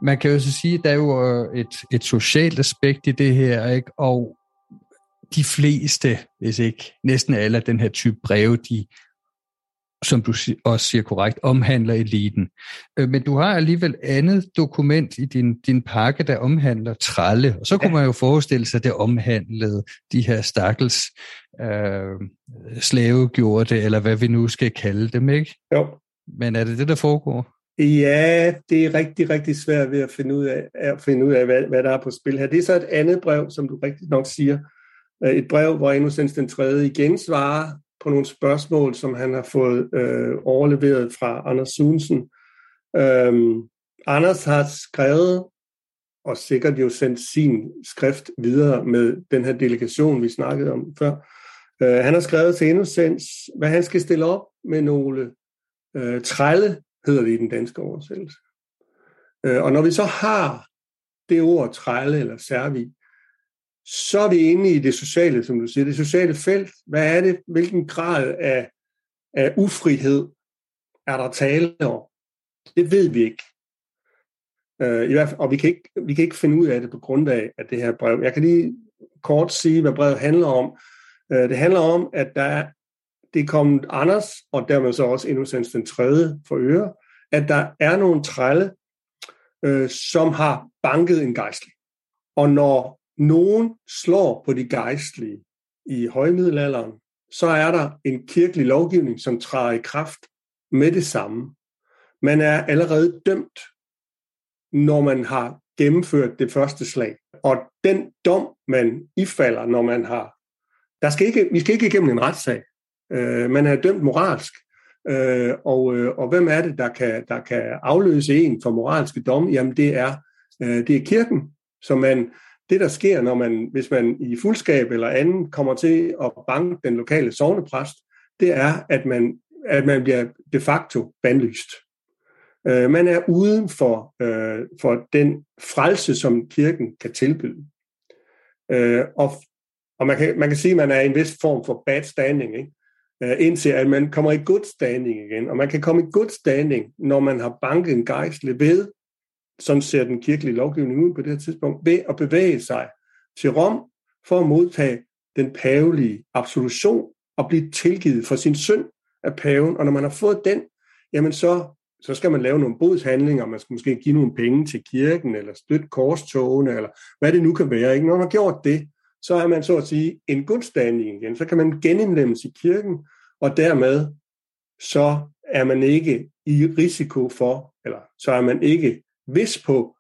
Man kan jo så sige, at der er jo øh, et, et socialt aspekt i det her, ikke? og de fleste, hvis ikke næsten alle af den her type breve, de, som du også siger korrekt, omhandler eliten. Øh, men du har alligevel andet dokument i din, din pakke, der omhandler tralle, og så kunne man jo forestille sig, at det omhandlede de her stakkels øh, slavegjorte, eller hvad vi nu skal kalde dem, ikke? Jo. Men er det det, der foregår? Ja, det er rigtig, rigtig svært ved at finde ud af, at finde ud af hvad, hvad der er på spil her. Det er så et andet brev, som du rigtig nok siger, Øh, et brev, hvor Innocens den 3. igen svarer på nogle spørgsmål, som han har fået øh, overleveret fra Anders Sunsen. Øhm, Anders har skrevet, og sikkert jo sendt sin skrift videre med den her delegation, vi snakkede om før. Øh, han har skrevet til Innocens, hvad han skal stille op med nogle øh, trælle, hedder det i den danske oversættelse. Øh, og når vi så har det ord trælle eller servi, så er vi inde i det sociale, som du siger, det sociale felt. Hvad er det? Hvilken grad af, af ufrihed er der tale om? Det ved vi ikke. Øh, i hvert fald, og vi kan, ikke, vi kan ikke finde ud af det på grundlag af det her brev. Jeg kan lige kort sige, hvad brevet handler om. Øh, det handler om, at der er, det er kommet Anders, og dermed så også Innocens den tredje for øre, at der er nogle trælle, øh, som har banket en gejstlig. Og når nogen slår på de gejstlige i højmiddelalderen, så er der en kirkelig lovgivning, som træder i kraft med det samme. Man er allerede dømt, når man har gennemført det første slag. Og den dom, man ifalder, når man har... Der skal ikke, vi skal ikke igennem en retssag. Øh, man er dømt moralsk. Øh, og, øh, og hvem er det, der kan, der kan afløse en for moralske dom? Jamen, det er, øh, det er kirken. Så man, det, der sker, når man, hvis man i fuldskab eller anden kommer til at banke den lokale sovnepræst, det er, at man, at man bliver de facto bandlyst. Øh, man er uden for, øh, for den frelse, som kirken kan tilbyde. Øh, og og man kan, man kan sige, at man er i en vis form for bad standing, ikke? Øh, indtil at man kommer i good standing igen. Og man kan komme i good standing, når man har banket en gejsle ved, sådan ser den kirkelige lovgivning ud på det her tidspunkt, ved at bevæge sig til Rom for at modtage den pavelige absolution og blive tilgivet for sin synd af paven. Og når man har fået den, jamen så, så skal man lave nogle bodshandlinger, man skal måske give nogle penge til kirken, eller støtte korstogene, eller hvad det nu kan være. Ikke? Når man har gjort det, så er man så at sige en gudstanding igen. Så kan man genindlemmes i kirken, og dermed så er man ikke i risiko for, eller så er man ikke vis på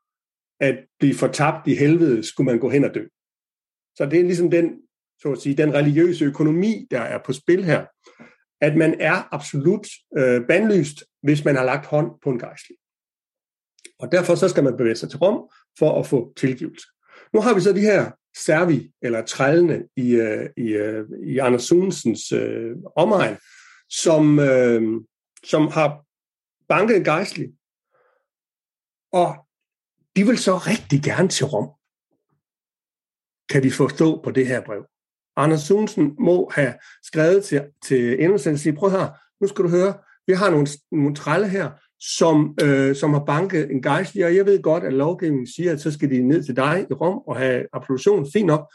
at blive fortabt i helvede, skulle man gå hen og dø. Så det er ligesom den, så at sige, den religiøse økonomi, der er på spil her, at man er absolut øh, bandlyst, hvis man har lagt hånd på en gejstlig. Og derfor så skal man bevæge sig til Rom for at få tilgivelse. Nu har vi så de her servi, eller trællene i, øh, i, øh, i Anders Sunsens øh, omegn, som, øh, som har banket en gejstlig, og de vil så rigtig gerne til Rom. Kan vi forstå på det her brev. Anders Sunsen må have skrevet til, til Endelsen og sige, prøv her, nu skal du høre, vi har nogle, nogle trælle her, som, øh, som har banket en gejstlig, og jeg ved godt, at lovgivningen siger, at så skal de ned til dig i Rom og have absolution, fint nok,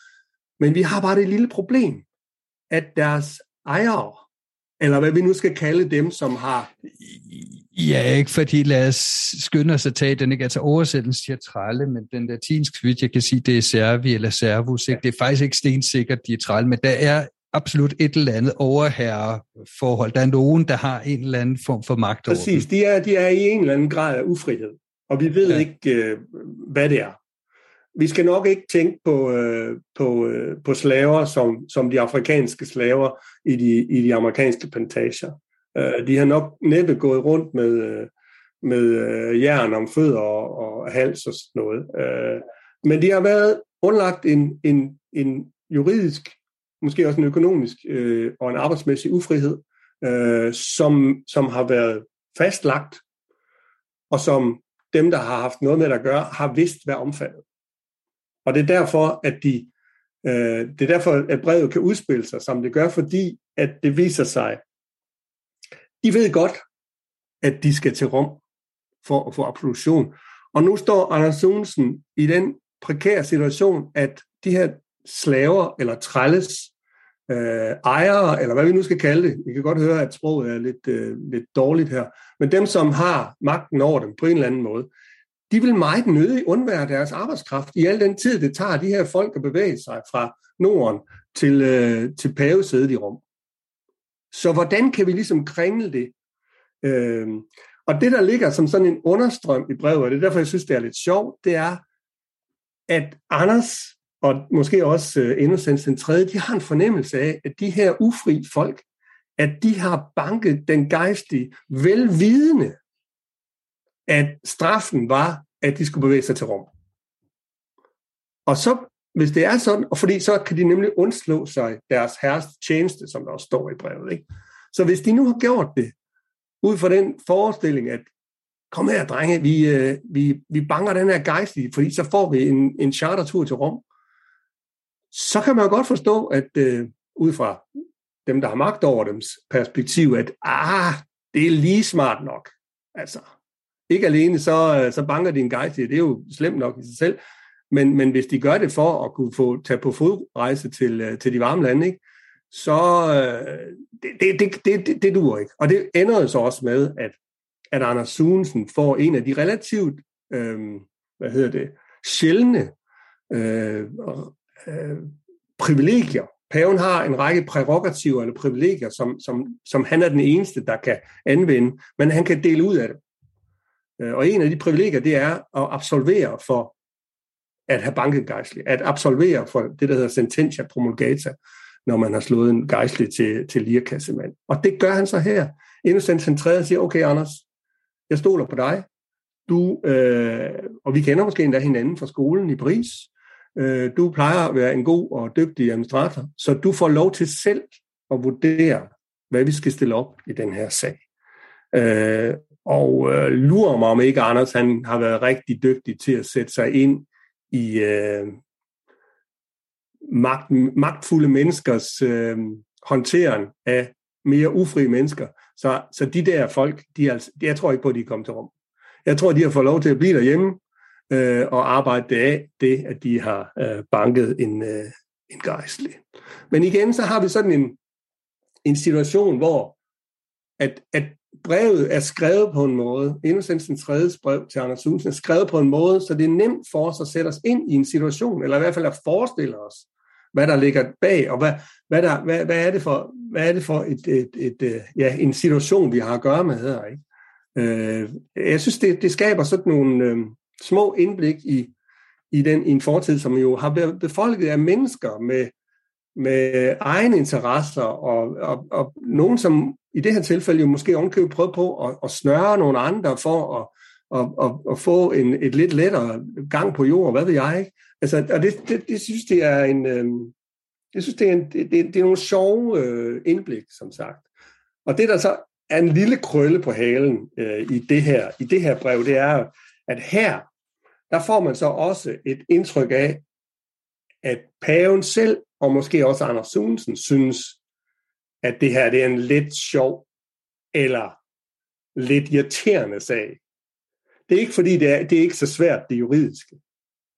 men vi har bare det lille problem, at deres ejere, eller hvad vi nu skal kalde dem, som har Ja, ikke fordi lad os skynde os at tage den, ikke? Altså oversættelsen siger trælle, men den latinske, vidt jeg kan sige, det er servi eller servus, ikke? Det er faktisk ikke stensikkert, de er trælle, men der er absolut et eller andet overherreforhold. Der er nogen, der har en eller anden form for magt over Præcis, de er, de er i en eller anden grad af ufrihed, og vi ved ja. ikke, øh, hvad det er. Vi skal nok ikke tænke på, øh, på, øh, på slaver som, som de afrikanske slaver i de, i de amerikanske plantager. Øh, de har nok næppe gået rundt med, øh, med øh, jern om fødder og, og hals og sådan noget. Men de har været underlagt en, en, en juridisk, måske også en økonomisk øh, og en arbejdsmæssig ufrihed, øh, som, som har været fastlagt, og som dem, der har haft noget med at gøre, har vidst hvad omfattet. Og det er derfor, at de, øh, det er derfor, at brevet kan udspille sig, som det gør, fordi at det viser sig, de ved godt, at de skal til Rom for at få absolution. Og nu står Anders Sunsen i den prekære situation, at de her slaver eller trælles øh, ejere, eller hvad vi nu skal kalde det, I kan godt høre, at sproget er lidt, øh, lidt dårligt her, men dem, som har magten over dem på en eller anden måde, de vil meget nødig undvære deres arbejdskraft i al den tid, det tager de her folk at bevæge sig fra Norden til, øh, til pavesædet i Rom. Så hvordan kan vi ligesom kringle det? Øh, og det, der ligger som sådan en understrøm i brevet, og det er derfor, jeg synes, det er lidt sjovt, det er, at Anders og måske også øh, uh, Innocens den tredje, de har en fornemmelse af, at de her ufri folk, at de har banket den gejstige velvidende, at straffen var, at de skulle bevæge sig til Rom. Og så hvis det er sådan, og fordi så kan de nemlig undslå sig deres herres tjeneste, som der også står i brevet. Ikke? Så hvis de nu har gjort det, ud fra den forestilling, at kom her, drenge, vi, øh, vi, vi banker den her gejstlige, fordi så får vi en, en chartertur til Rom, så kan man jo godt forstå, at øh, ud fra dem, der har magt over dems perspektiv, at ah, det er lige smart nok. Altså, ikke alene så, øh, så banker din gejst gejstlige, det er jo slemt nok i sig selv, men, men hvis de gør det for at kunne få tage på fodrejse til, øh, til de varme lande, ikke, så øh, det, det, det, det, det duer ikke. Og det ender så også med, at, at Anders Sunesen får en af de relativt, øh, hvad hedder det, sjældne øh, øh, privilegier. Paven har en række prerogativer eller privilegier, som, som, som han er den eneste, der kan anvende, men han kan dele ud af det. Øh, og en af de privilegier, det er at absolvere for at have banket gejstlig, at absolvere for det, der hedder sententia promulgata, når man har slået en gejstlig til, til lirkassemand. Og det gør han så her. Innocent centreret siger, okay Anders, jeg stoler på dig. Du, øh, og vi kender måske endda hinanden fra skolen i Paris. Øh, du plejer at være en god og dygtig administrator, så du får lov til selv at vurdere, hvad vi skal stille op i den her sag. Øh, og øh, lurer mig om ikke Anders, han har været rigtig dygtig til at sætte sig ind i, øh, magt, magtfulde menneskers øh, håndtering af mere ufri mennesker. Så, så de der folk, de er, altså, jeg tror ikke på, at de er kommet til rum. Jeg tror, de har fået lov til at blive derhjemme øh, og arbejde det af, det at de har øh, banket en, øh, en gejstlig. Men igen, så har vi sådan en, en situation, hvor at, at brevet er skrevet på en måde, Innocensens tredje brev til Anders Sunsen er skrevet på en måde, så det er nemt for os at sætte os ind i en situation, eller i hvert fald at forestille os, hvad der ligger bag, og hvad, hvad, der, hvad, hvad er det for, hvad er det for et, et, et, et, ja, en situation, vi har at gøre med her. Ikke? Øh, jeg synes, det, det skaber sådan nogle øh, små indblik i, i, den, i en fortid, som jo har været befolket af mennesker med, med egne interesser, og, og, og nogen, som i det her tilfælde jo måske ovenkøbet prøve på at, at snøre nogle andre for at, at, at, at få en, et lidt lettere gang på jorden, hvad ved jeg ikke? Altså, og det, det, det synes det er en, øh, jeg synes det er, en, det, det er nogle sjove øh, indblik, som sagt. Og det der så er en lille krølle på halen øh, i det her i det her brev, det er, at her der får man så også et indtryk af, at paven selv, og måske også Anders Sunsen, synes, at det her det er en lidt sjov eller lidt irriterende sag. Det er ikke fordi, det er, det er ikke så svært, det juridiske.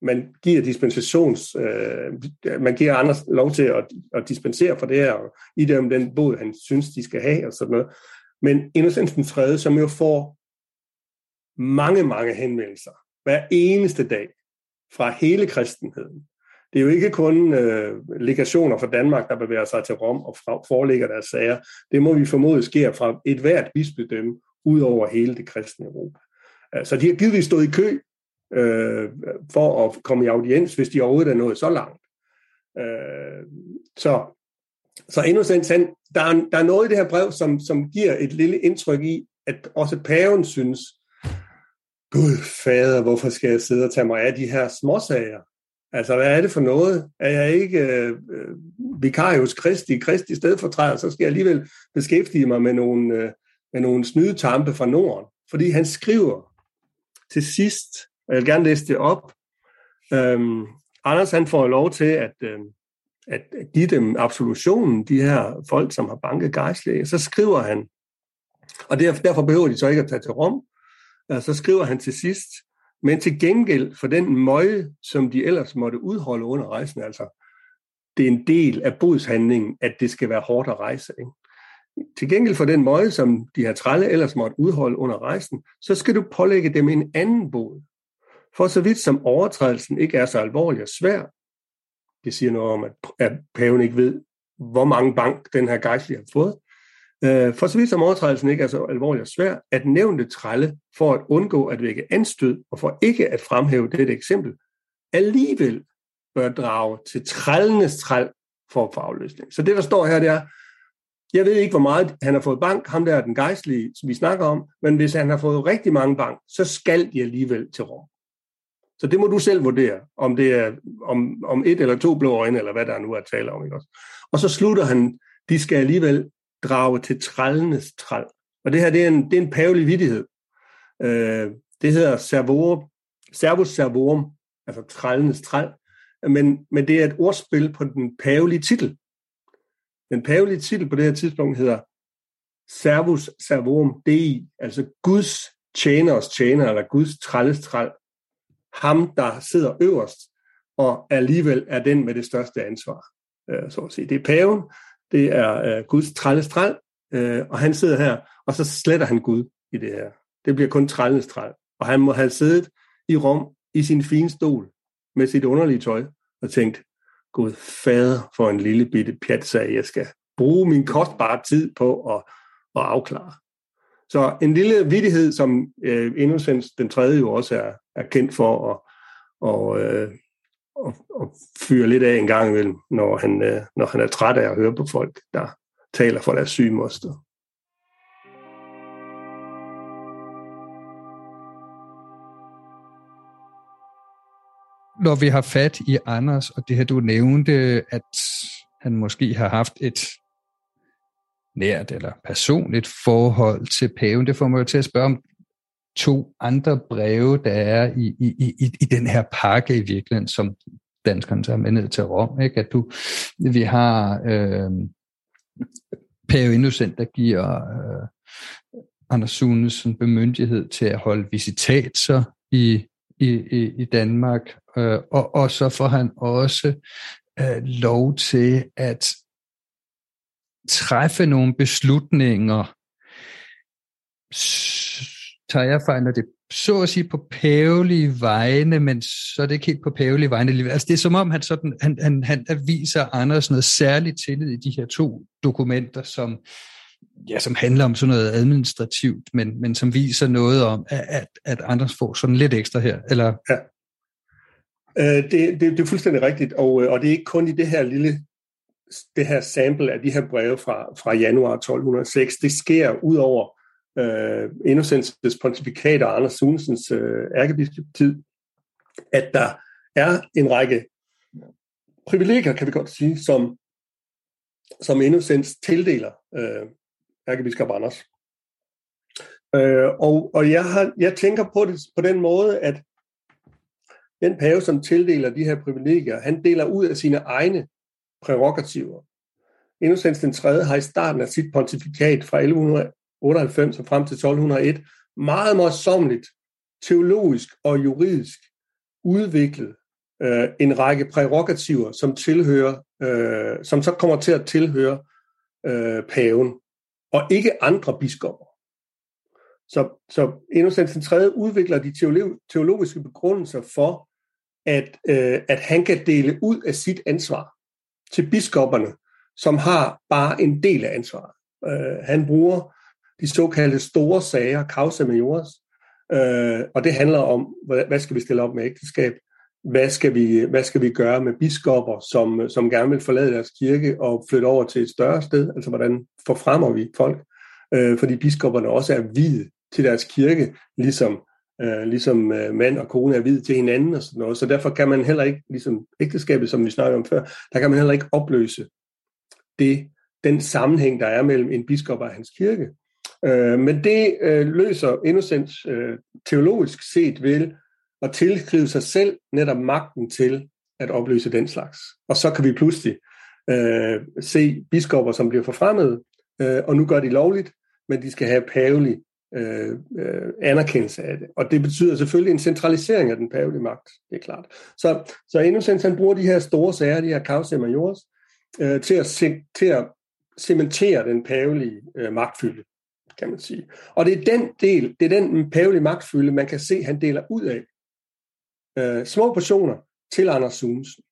Man giver dispensations, øh, man giver andre lov til at, at dispensere for det her, og i dem den bod, han synes, de skal have, og sådan noget. Men Innocent den 3., som jo får mange, mange henvendelser hver eneste dag fra hele kristenheden. Det er jo ikke kun øh, legationer fra Danmark, der bevæger sig til Rom og fra, forelægger deres sager. Det må vi formode sker fra et hvert bispedømme ud over hele det kristne Europa. Øh, så de har givetvis stået i kø øh, for at komme i audiens, hvis de overhovedet er nået så langt. Øh, så så Innocent, han, der er, der er noget i det her brev, som, som giver et lille indtryk i, at også paven synes, Gud fader, hvorfor skal jeg sidde og tage mig af de her småsager? Altså, hvad er det for noget? Er jeg ikke øh, øh vikarius Kristi, Kristi stedfortræder, så skal jeg alligevel beskæftige mig med nogle, øh, med nogle snydetampe fra Norden. Fordi han skriver til sidst, og jeg vil gerne læse det op, øhm, Anders han får lov til at, øh, at give dem absolutionen, de her folk, som har banket gejstlige. Så skriver han, og derfor behøver de så ikke at tage til Rom, øh, så skriver han til sidst, men til gengæld for den møje, som de ellers måtte udholde under rejsen, altså det er en del af bodshandlingen, at det skal være hårdt at rejse. Ikke? Til gengæld for den møje, som de her trælle ellers måtte udholde under rejsen, så skal du pålægge dem en anden bod. For så vidt som overtrædelsen ikke er så alvorlig og svær, det siger noget om, at paven ikke ved, hvor mange bank den her gejstlige har fået, Øh, for så vidt som overtrædelsen ikke er så alvorlig og svær, at nævnte trælle for at undgå at vække anstød og for ikke at fremhæve dette eksempel, alligevel bør drage til trællenes træl for fagløsning. Så det, der står her, det er, jeg ved ikke, hvor meget han har fået bank, ham der er den gejstlige, som vi snakker om, men hvis han har fået rigtig mange bank, så skal de alligevel til Rom. Så det må du selv vurdere, om det er om, om et eller to blå øjne, eller hvad der nu er tale om. Ikke også? Og så slutter han, de skal alligevel drage til trællenes træl. Og det her, det er en, det er en pavelig vidighed. Øh, det hedder servorum, servus servorum, altså trællenes træl. Men, men det er et ordspil på den pavelige titel. Den pavelige titel på det her tidspunkt hedder Servus Servorum Dei, altså Guds tjeners tjener, eller Guds trælles træl. Ham, der sidder øverst, og alligevel er den med det største ansvar. Øh, så at sige. Det er paven, det er øh, Guds trælle træl, øh, og han sidder her, og så sletter han Gud i det her. Det bliver kun trællens træl. Og han må have siddet i Rom i sin fine stol med sit underlige tøj og tænkt, Gud fader for en lille bitte pjatsag, jeg skal bruge min kostbare tid på at, at afklare. Så en lille vidighed, som øh, Innocens den tredje jo også er, er kendt for at, og, øh, og, og fyre lidt af en gang imellem, når han, øh, når han er træt af at høre på folk, der taler for deres syge moster. Når vi har fat i Anders, og det her du nævnte, at han måske har haft et nært eller personligt forhold til paven, det får mig jo til at spørge om to andre breve, der er i, i, i, i den her pakke i virkeligheden, som danskerne tager med ned til Rom. Ikke? At du, vi har øh, Pave Innocent, der giver øh, Anders Sunesen bemyndighed til at holde visitatser i, i, i, i Danmark, øh, og, og så får han også øh, lov til at træffe nogle beslutninger, tager jeg fejl, når det så at sige på pævelige vegne, men så er det ikke helt på pævelige vegne. Altså det er som om, han, sådan, han, han, han viser Anders noget særligt tillid i de her to dokumenter, som, ja, som handler om sådan noget administrativt, men, men som viser noget om, at, at Anders får sådan lidt ekstra her. Eller? Ja. Øh, det, det, det er fuldstændig rigtigt, og, øh, og det er ikke kun i det her lille det her sample af de her breve fra, fra januar 1206. Det sker ud over øh, Innocens pontifikat og Anders Sunesens øh, ærkebiskoptid, at der er en række privilegier, kan vi godt sige, som, som Innocens tildeler øh, ærkebiskop Anders. Øh, og og jeg, har, jeg tænker på det på den måde, at den pave, som tildeler de her privilegier, han deler ud af sine egne prerogativer. Innocens den 3. har i starten af sit pontifikat fra 1198 og frem til 1201 meget morsomligt, teologisk og juridisk udviklet øh, en række prerogativer, som tilhører, øh, som så kommer til at tilhøre øh, paven, og ikke andre biskopper. Så, så Innocens den 3. udvikler de teologiske begrundelser for, at, øh, at han kan dele ud af sit ansvar til biskopperne, som har bare en del af ansvaret. Øh, han bruger de såkaldte store sager, causa majores, øh, og det handler om, hvad, hvad skal vi stille op med ægteskab, hvad skal vi, hvad skal vi gøre med biskopper, som, som gerne vil forlade deres kirke og flytte over til et større sted, altså hvordan forfremmer vi folk, øh, fordi biskopperne også er hvide til deres kirke, ligesom øh, ligesom øh, mand og kone er vidt til hinanden og sådan noget. Så derfor kan man heller ikke, ligesom ægteskabet, som vi snakkede om før, der kan man heller ikke opløse det, den sammenhæng, der er mellem en biskop og hans kirke. Øh, men det øh, løser Innocens øh, teologisk set ved at tilskrive sig selv netop magten til at opløse den slags. Og så kan vi pludselig øh, se biskopper, som bliver forfremmet, øh, og nu gør de lovligt, men de skal have pavelig øh, øh, anerkendelse af det. Og det betyder selvfølgelig en centralisering af den pavelige magt, det er klart. Så, så Innocens han bruger de her store sager, de her causa majores, øh, til, at til at cementere den pavelige øh, magtfylde, kan man sige. Og det er den del, det er den pavelige magtfylde, man kan se, han deler ud af. Øh, små portioner til Anders Sunesen.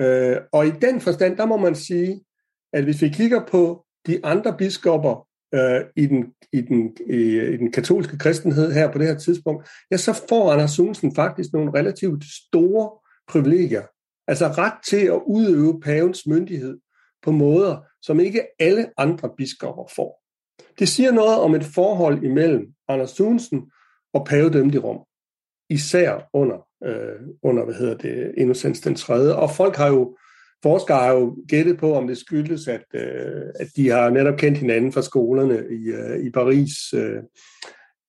Øh, og i den forstand, der må man sige, at hvis vi kigger på de andre biskopper øh, i, den, i, den, i, i den katolske kristenhed her på det her tidspunkt, ja, så får Anders Sunesen faktisk nogle relativt store privilegier. Altså ret til at udøve pavens myndighed på måder, som ikke alle andre biskopper får. Det siger noget om et forhold imellem Anders Thunsen og pavedømmet i Rom. Især under, øh, under hvad hedder det, Innocens den 3. Og folk har jo Forskere har jo gættet på, om det skyldes, at, øh, at de har netop kendt hinanden fra skolerne i, øh, i Paris. Øh.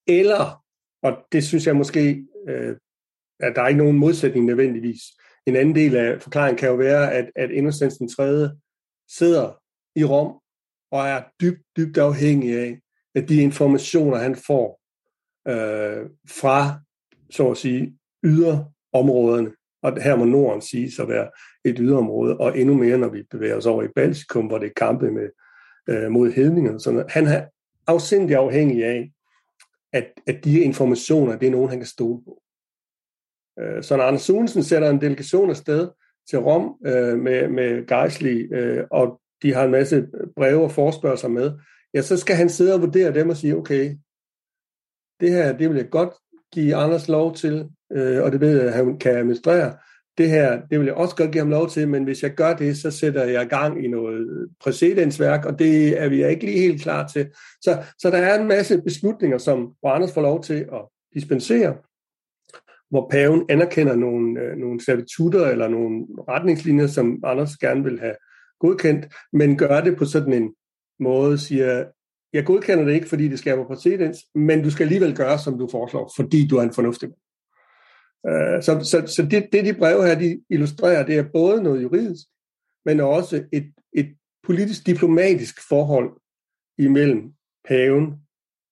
Eller, og det synes jeg måske, øh, at der er ikke nogen modsætning nødvendigvis. En anden del af forklaringen kan jo være, at, at Innocens den 3. sidder i Rom og er dybt, dybt afhængig af, at de informationer, han får øh, fra, så at sige, yderområderne, og her må Norden sige at være et yderområde, og endnu mere, når vi bevæger os over i Baltikum, hvor det er kampe med, øh, mod hedninger. Sådan han er afsindig afhængig af, at, at de informationer, det er nogen, han kan stole på. Øh, så når Anders Sunsen sætter en delegation afsted til Rom øh, med, med Geisli, øh, og de har en masse breve og forspørgseler med, ja, så skal han sidde og vurdere dem og sige, okay, det her, det vil jeg godt give Anders lov til, øh, og det ved jeg, at han kan administrere. Det her, det vil jeg også godt give ham lov til, men hvis jeg gør det, så sætter jeg gang i noget præcedensværk, og det er vi ikke lige helt klar til. Så, så der er en masse beslutninger, som hvor Anders får lov til at dispensere, hvor paven anerkender nogle, øh, nogle servitutter eller nogle retningslinjer, som Anders gerne vil have godkendt, men gør det på sådan en måde, siger, jeg godkender det ikke, fordi det skaber præcedens, men du skal alligevel gøre, som du foreslår, fordi du er en fornuftig mand. Øh, så så, så det, det, de breve her, de illustrerer, det er både noget juridisk, men også et, et politisk diplomatisk forhold imellem paven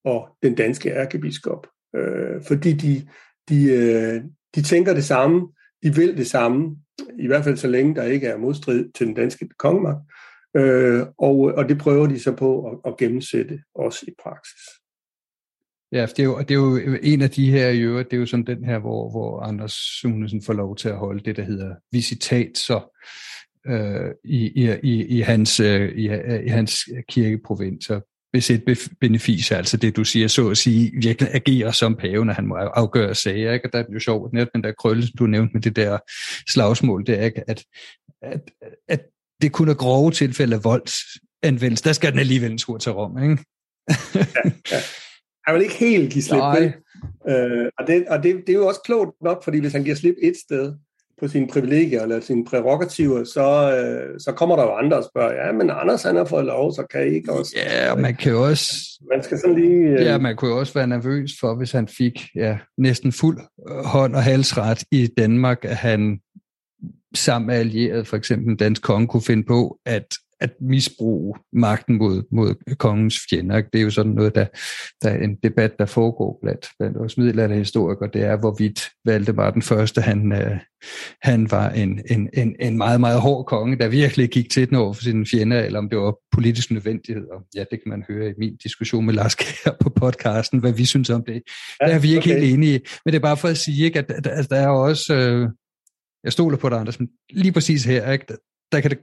og den danske ærkebiskop. Øh, fordi de, de, øh, de tænker det samme, de vil det samme, i hvert fald så længe der ikke er modstrid til den danske kongemagt. Øh, og, og det prøver de så på at, at gennemsætte også i praksis. Ja, det er, jo, det er jo en af de her i øvrigt, det er jo sådan den her, hvor, hvor Anders Sunesen får lov til at holde det, der hedder visitat, så øh, i, i, i, hans, øh, i, i hans kirkeprovinser et benefice, altså det du siger, så at sige, virkelig agerer som paven, at han må afgøre sager, ikke? Og der er det jo sjovt, netop den der krølle, du nævnte med det der slagsmål, det er, ikke? At, at, at det kun er grove tilfælde af voldsanvendelse, der skal den alligevel en tur til Rom, ikke? ja, ja. Han vil ikke helt give slip? Øh, og det, og det, det er jo også klogt nok, fordi hvis han giver slip et sted, på sine privilegier eller sine prerogativer, så, øh, så kommer der jo andre og spørger, ja, men Anders han har fået lov, så kan I ikke også? Ja, og man kan jo også... Man skal sådan lige... Øh... Ja, man kunne jo også være nervøs for, hvis han fik ja, næsten fuld hånd og halsret i Danmark, at han sammen med allieret, for eksempel den danske konge, kunne finde på at at misbruge magten mod, mod kongens fjender. Det er jo sådan noget, der, der er en debat, der foregår blandt, blandt os middelalderhistorikere, det er, hvorvidt Valdemar den første, han, øh, han var en, en, en, en meget, meget hård konge, der virkelig gik til den over for sine fjender, eller om det var politisk nødvendighed. Og ja, det kan man høre i min diskussion med Lars Kjær på podcasten, hvad vi synes om det. Ja, der er vi ikke okay. helt enige. Men det er bare for at sige, ikke, at, at, at der er også... Øh, jeg stoler på dig, Anders, men lige præcis her, ikke, der, der kan det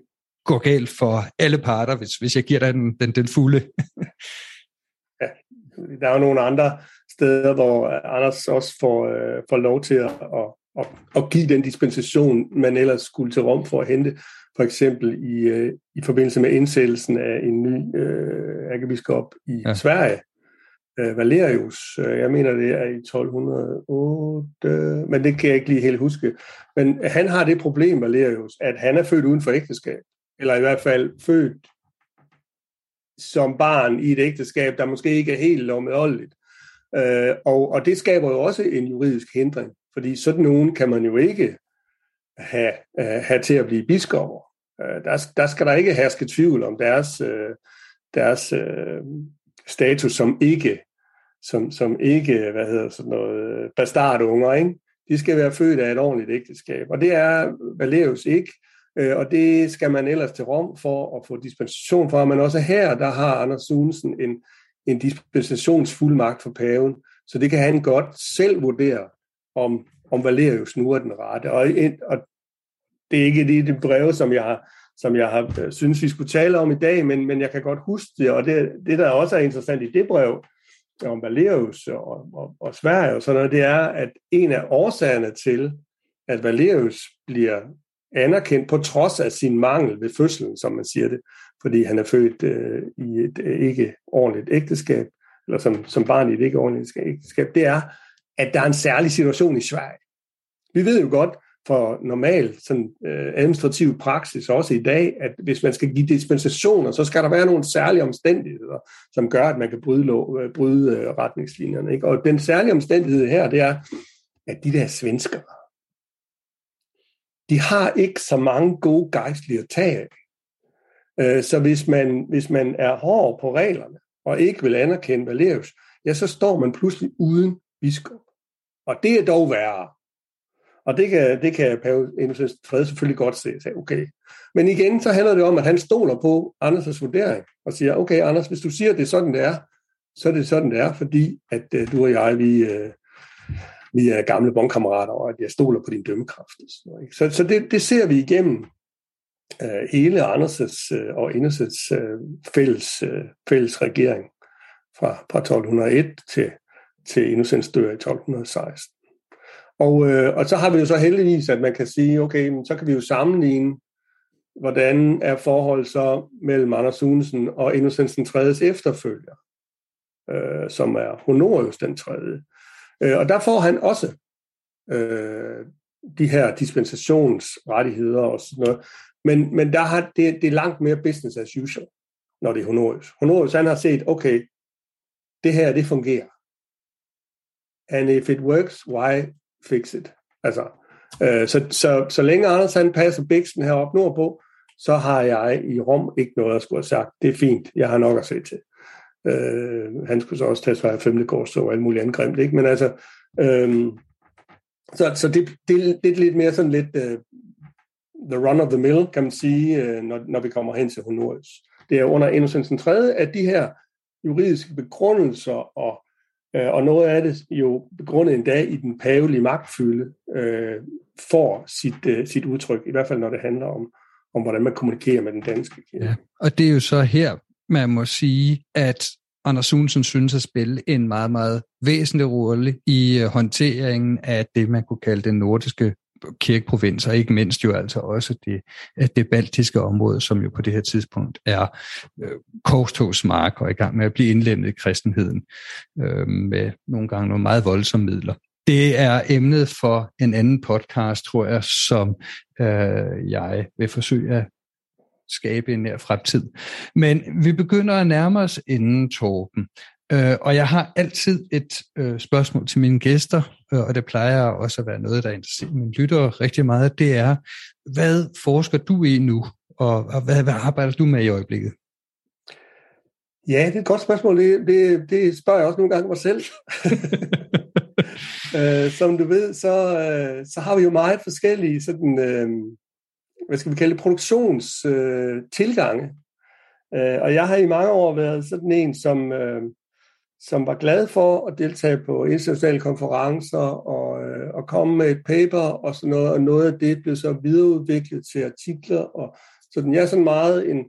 gå galt for alle parter, hvis, hvis jeg giver dig den, den, den fulde. ja, der er jo nogle andre steder, hvor Anders også får, øh, får lov til at, at, at, at give den dispensation, man ellers skulle til Rom for at hente. For eksempel i, øh, i forbindelse med indsættelsen af en ny øh, ærkebiskop i ja. Sverige, øh, Valerius. Øh, jeg mener, det er i 1208, men det kan jeg ikke lige helt huske. Men han har det problem, Valerius, at han er født uden for ægteskab eller i hvert fald født som barn i et ægteskab, der måske ikke er helt lovmedholdeligt. Øh, og, og det skaber jo også en juridisk hindring, fordi sådan nogen kan man jo ikke have, øh, have til at blive biskopper. Uh, der, der skal der ikke herske tvivl om deres, øh, deres status som ikke som, som ikke, hvad hedder sådan noget, bastardunger, ikke? De skal være født af et ordentligt ægteskab. Og det er Valerius ikke. Øh, og det skal man ellers til Rom for at få dispensation for. Men også her, der har Anders Sunesen en, en dispensationsfuldmagt for paven, så det kan han godt selv vurdere, om, om Valerius nu er den rette. Og, og det er ikke det, det brev, som jeg har, som jeg har synes, vi skulle tale om i dag, men, men jeg kan godt huske det, og det, det, der også er interessant i det brev, om Valerius og, og, og Sverige og sådan noget, det er, at en af årsagerne til, at Valerius bliver anerkendt på trods af sin mangel ved fødslen, som man siger det, fordi han er født øh, i et øh, ikke ordentligt ægteskab, eller som, som barn i et ikke ordentligt ægteskab, det er, at der er en særlig situation i Sverige. Vi ved jo godt for normal sådan, øh, administrativ praksis, også i dag, at hvis man skal give dispensationer, så skal der være nogle særlige omstændigheder, som gør, at man kan bryde, lov, øh, bryde øh, retningslinjerne. Ikke? Og den særlige omstændighed her, det er, at de der svenskere, de har ikke så mange gode gejstlige at tage af. Øh, så hvis man, hvis man er hård på reglerne, og ikke vil anerkende Valerius, ja, så står man pludselig uden biskop. Og det er dog værre. Og det kan, det kan Pave Innocens Fred selvfølgelig godt se. Sagde, okay. Men igen, så handler det om, at han stoler på Anders' vurdering, og siger, okay Anders, hvis du siger, at det er sådan, det er, så er det sådan, det er, fordi at uh, du og jeg, vi, uh, vi er gamle bondkammerater, og at jeg stoler på din dømmekraft. Så, så det, det ser vi igennem uh, hele Anders' uh, og Indersets uh, øh, fælles, uh, fælles regering fra, fra 1201 til, til Innocens dør i 1216. Og, øh, og så har vi jo så heldigvis, at man kan sige, okay, men så kan vi jo sammenligne, hvordan er forholdet så mellem Anders Sunesen og Innocens den 3. efterfølger, øh, som er Honorius den 3. Øh, og der får han også øh, de her dispensationsrettigheder og sådan noget. Men, men der har, det, det er langt mere business as usual, når det er Honorius. Honorius han har set, okay, det her, det fungerer. And if it works, why fix it? Altså, øh, så, så, så længe Anders han passer biksen heroppe nordpå, så har jeg i Rom ikke noget at skulle have sagt. Det er fint, jeg har nok at se til. Øh, han skulle så også tage sig af femte og alt muligt angremt, ikke? Men altså, øh, så, så det, det, det er lidt mere sådan lidt uh, the run of the mill, kan man sige, uh, når, når vi kommer hen til honoris. Det er under Innocensen 3. at de her juridiske begrundelser og, øh, og noget af det jo begrundet endda i den pavelige magtfylde, øh, får sit, øh, sit udtryk, i hvert fald når det handler om, om hvordan man kommunikerer med den danske kirke. Ja. Og det er jo så her, man må sige, at Anders Sunsen synes at spille en meget, meget væsentlig rolle i øh, håndteringen af det, man kunne kalde den nordiske kirkeprovins, og ikke mindst jo altså også det, det baltiske område, som jo på det her tidspunkt er øh, korstogsmark og i gang med at blive indlemmet i kristenheden øh, med nogle gange nogle meget voldsomme midler. Det er emnet for en anden podcast, tror jeg, som øh, jeg vil forsøge at skabe en nær fremtid. Men vi begynder at nærme os inden, Torben. Øh, og jeg har altid et øh, spørgsmål til mine gæster, øh, og det plejer også at være noget, der interesserer mine lyttere rigtig meget. Det er, hvad forsker du i nu, og, og hvad, hvad arbejder du med i øjeblikket? Ja, det er et godt spørgsmål. Det, det, det spørger jeg også nogle gange mig selv. øh, som du ved, så, øh, så har vi jo meget forskellige sådan, øh, hvad skal vi kalde det, produktionstilgange. Øh, øh, og jeg har i mange år været sådan en, som, øh, som var glad for at deltage på internationale konferencer og, øh, og komme med et paper og sådan noget, og noget af det blev så videreudviklet til artikler. Og sådan, jeg er sådan meget en,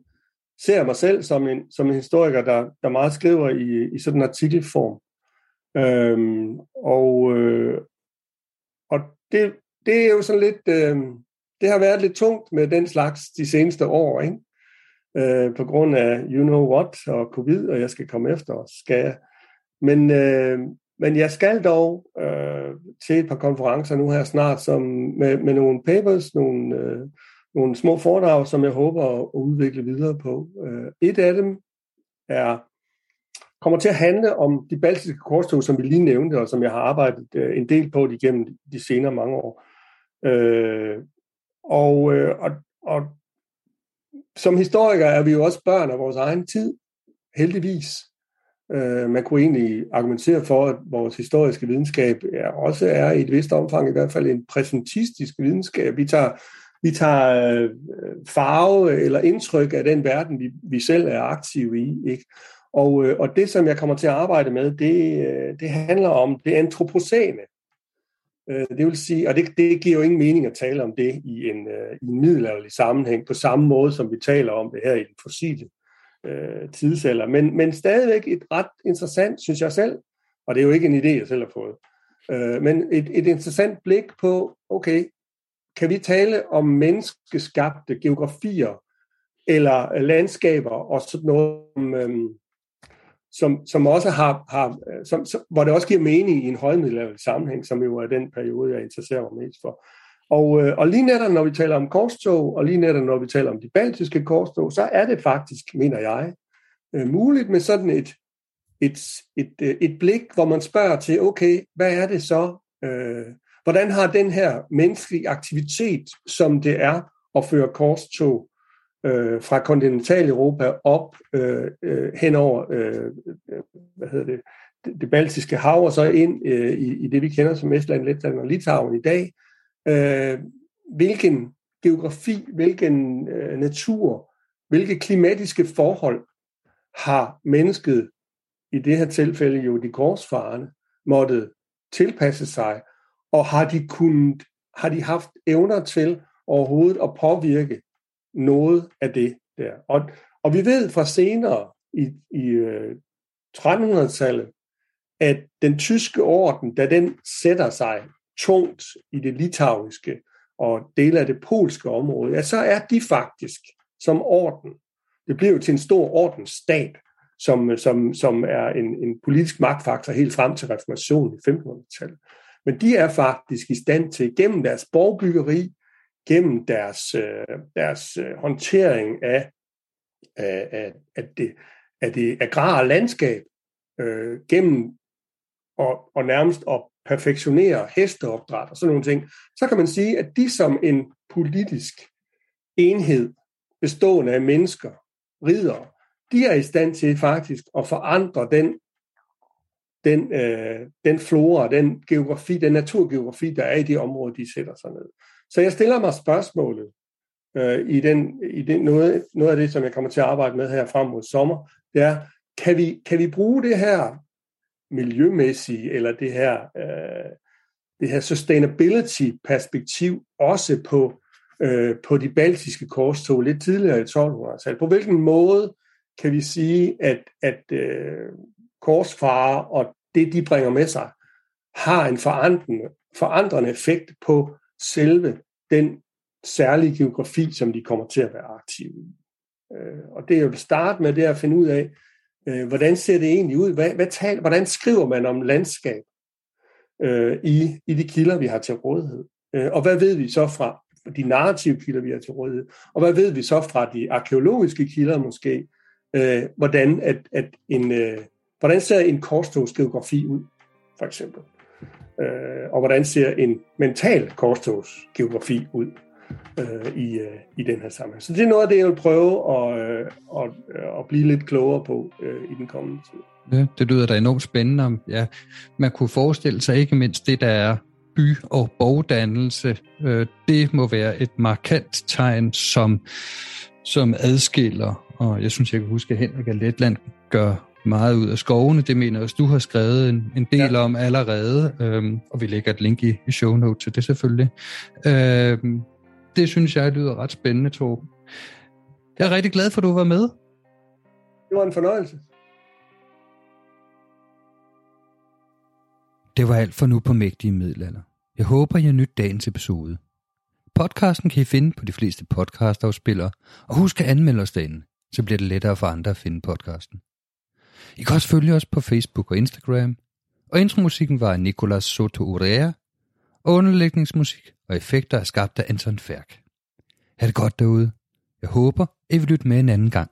ser mig selv som en, som en historiker, der, der meget skriver i, i sådan en artikelform. Øhm, og øh, og det, det er jo sådan lidt, øh, det har været lidt tungt med den slags de seneste år, ikke? Øh, på grund af you know what og covid, og jeg skal komme efter os, skal jeg. Men, øh, men jeg skal dog øh, til et par konferencer nu her snart som, med, med nogle papers, nogle, øh, nogle små foredrag, som jeg håber at, at udvikle videre på. Øh, et af dem er kommer til at handle om de baltiske korstog, som vi lige nævnte, og som jeg har arbejdet øh, en del på igennem de senere mange år. Øh, og, øh, og, og som historikere er vi jo også børn af vores egen tid, heldigvis. Øh, man kunne egentlig argumentere for, at vores historiske videnskab er, også er i et vist omfang i hvert fald en præsentistisk videnskab. Vi tager, vi tager øh, farve eller indtryk af den verden, vi, vi selv er aktive i. Ikke? Og, øh, og det, som jeg kommer til at arbejde med, det, øh, det handler om det antropocene. Øh, det vil sige, og det, det giver jo ingen mening at tale om det i en, øh, i en middelalderlig sammenhæng, på samme måde som vi taler om det her i den fossile øh, tidsalder. Men, men stadigvæk et ret interessant, synes jeg selv, og det er jo ikke en idé, jeg selv har fået, øh, men et, et interessant blik på, okay, kan vi tale om menneskeskabte geografier, eller landskaber, og sådan noget, øh, som, som også har, har øh, som, som, hvor det også giver mening i en højmiddelalderlig sammenhæng, som jo er den periode, jeg interesserer mig mest for. Og, øh, og lige netop når vi taler om korstog, og lige netop når vi taler om de baltiske korstog, så er det faktisk, mener jeg, øh, muligt med sådan et, et, et, et blik, hvor man spørger til, okay, hvad er det så? Øh, hvordan har den her menneskelige aktivitet, som det er at føre korstog, øh, fra kontinentaleuropa op øh, øh, hen over øh, hvad hedder det, det baltiske hav og så ind øh, i, i det, vi kender som Estland, Letland og Litauen i dag. Øh, hvilken geografi, hvilken øh, natur, hvilke klimatiske forhold har mennesket, i det her tilfælde jo de korsfarende, måttet tilpasse sig, og har de kunnet, har de haft evner til overhovedet at påvirke noget af det der. Og, og vi ved fra senere i, i øh, 1300-tallet, at den tyske orden, da den sætter sig tungt i det litauiske og dele af det polske område, ja, så er de faktisk som orden. Det bliver jo til en stor ordensstat, som, som, som er en, en politisk magtfaktor helt frem til reformationen i 1500-tallet. Men de er faktisk i stand til, gennem deres borgbyggeri, gennem deres, øh, deres øh, håndtering af, af, af, det, af det agrare landskab, øh, gennem og, og nærmest at perfektionere hesteopdræt og sådan nogle ting, så kan man sige, at de som en politisk enhed bestående af mennesker, ridere, de er i stand til faktisk at forandre den, den, øh, den flora, den geografi, den naturgeografi, der er i det område, de sætter sig ned. Så jeg stiller mig spørgsmålet øh, i, den, i den, noget, noget af det, som jeg kommer til at arbejde med her frem mod sommer, det er, kan vi, kan vi bruge det her miljømæssige, eller det her, øh, det her sustainability-perspektiv også på, øh, på de baltiske korstog lidt tidligere i 1200-tallet? På hvilken måde kan vi sige, at, at øh, korsfarer og det, de bringer med sig, har en forandrende, forandrende effekt på selve den særlige geografi, som de kommer til at være aktive i. Øh, og det jeg vil starte med, det er at finde ud af, øh, hvordan ser det egentlig ud? Hvad, hvad tal, hvordan skriver man om landskab øh, i, i de kilder, vi har til rådighed? Øh, og hvad ved vi så fra de narrative kilder, vi har til rådighed? Og hvad ved vi så fra de arkeologiske kilder måske? Øh, hvordan, at, at en, øh, hvordan ser en korstogsgeografi ud, for eksempel? Øh, og hvordan ser en mental korstogsgeografi ud? øh, i, øh, i den her sammenhæng. Så det er noget af det, jeg vil prøve at, øh, at, øh, at blive lidt klogere på øh, i den kommende tid. Ja, det lyder da enormt spændende. Ja, man kunne forestille sig ikke mindst det, der er by- og borgdannelse. Øh, det må være et markant tegn, som, som adskiller, og jeg synes, jeg kan huske, at Henrik af Letland gør meget ud af skovene. Det mener jeg også, du har skrevet en, en del ja. om allerede, øhm, og vi lægger et link i, i show note til det selvfølgelig. Øhm, det synes jeg lyder ret spændende, Torben. Jeg er rigtig glad for, at du var med. Det var en fornøjelse. Det var alt for nu på Mægtige Middelalder. Jeg håber, I nyt dagens episode. Podcasten kan I finde på de fleste podcastafspillere, og husk at anmelde os derinde, så bliver det lettere for andre at finde podcasten. I kan også følge os på Facebook og Instagram, og intromusikken var af Nicolas Soto Urea, og underlægningsmusik og effekter er skabt af Anton Færk. Ha' det godt derude. Jeg håber, I vil lytte med en anden gang.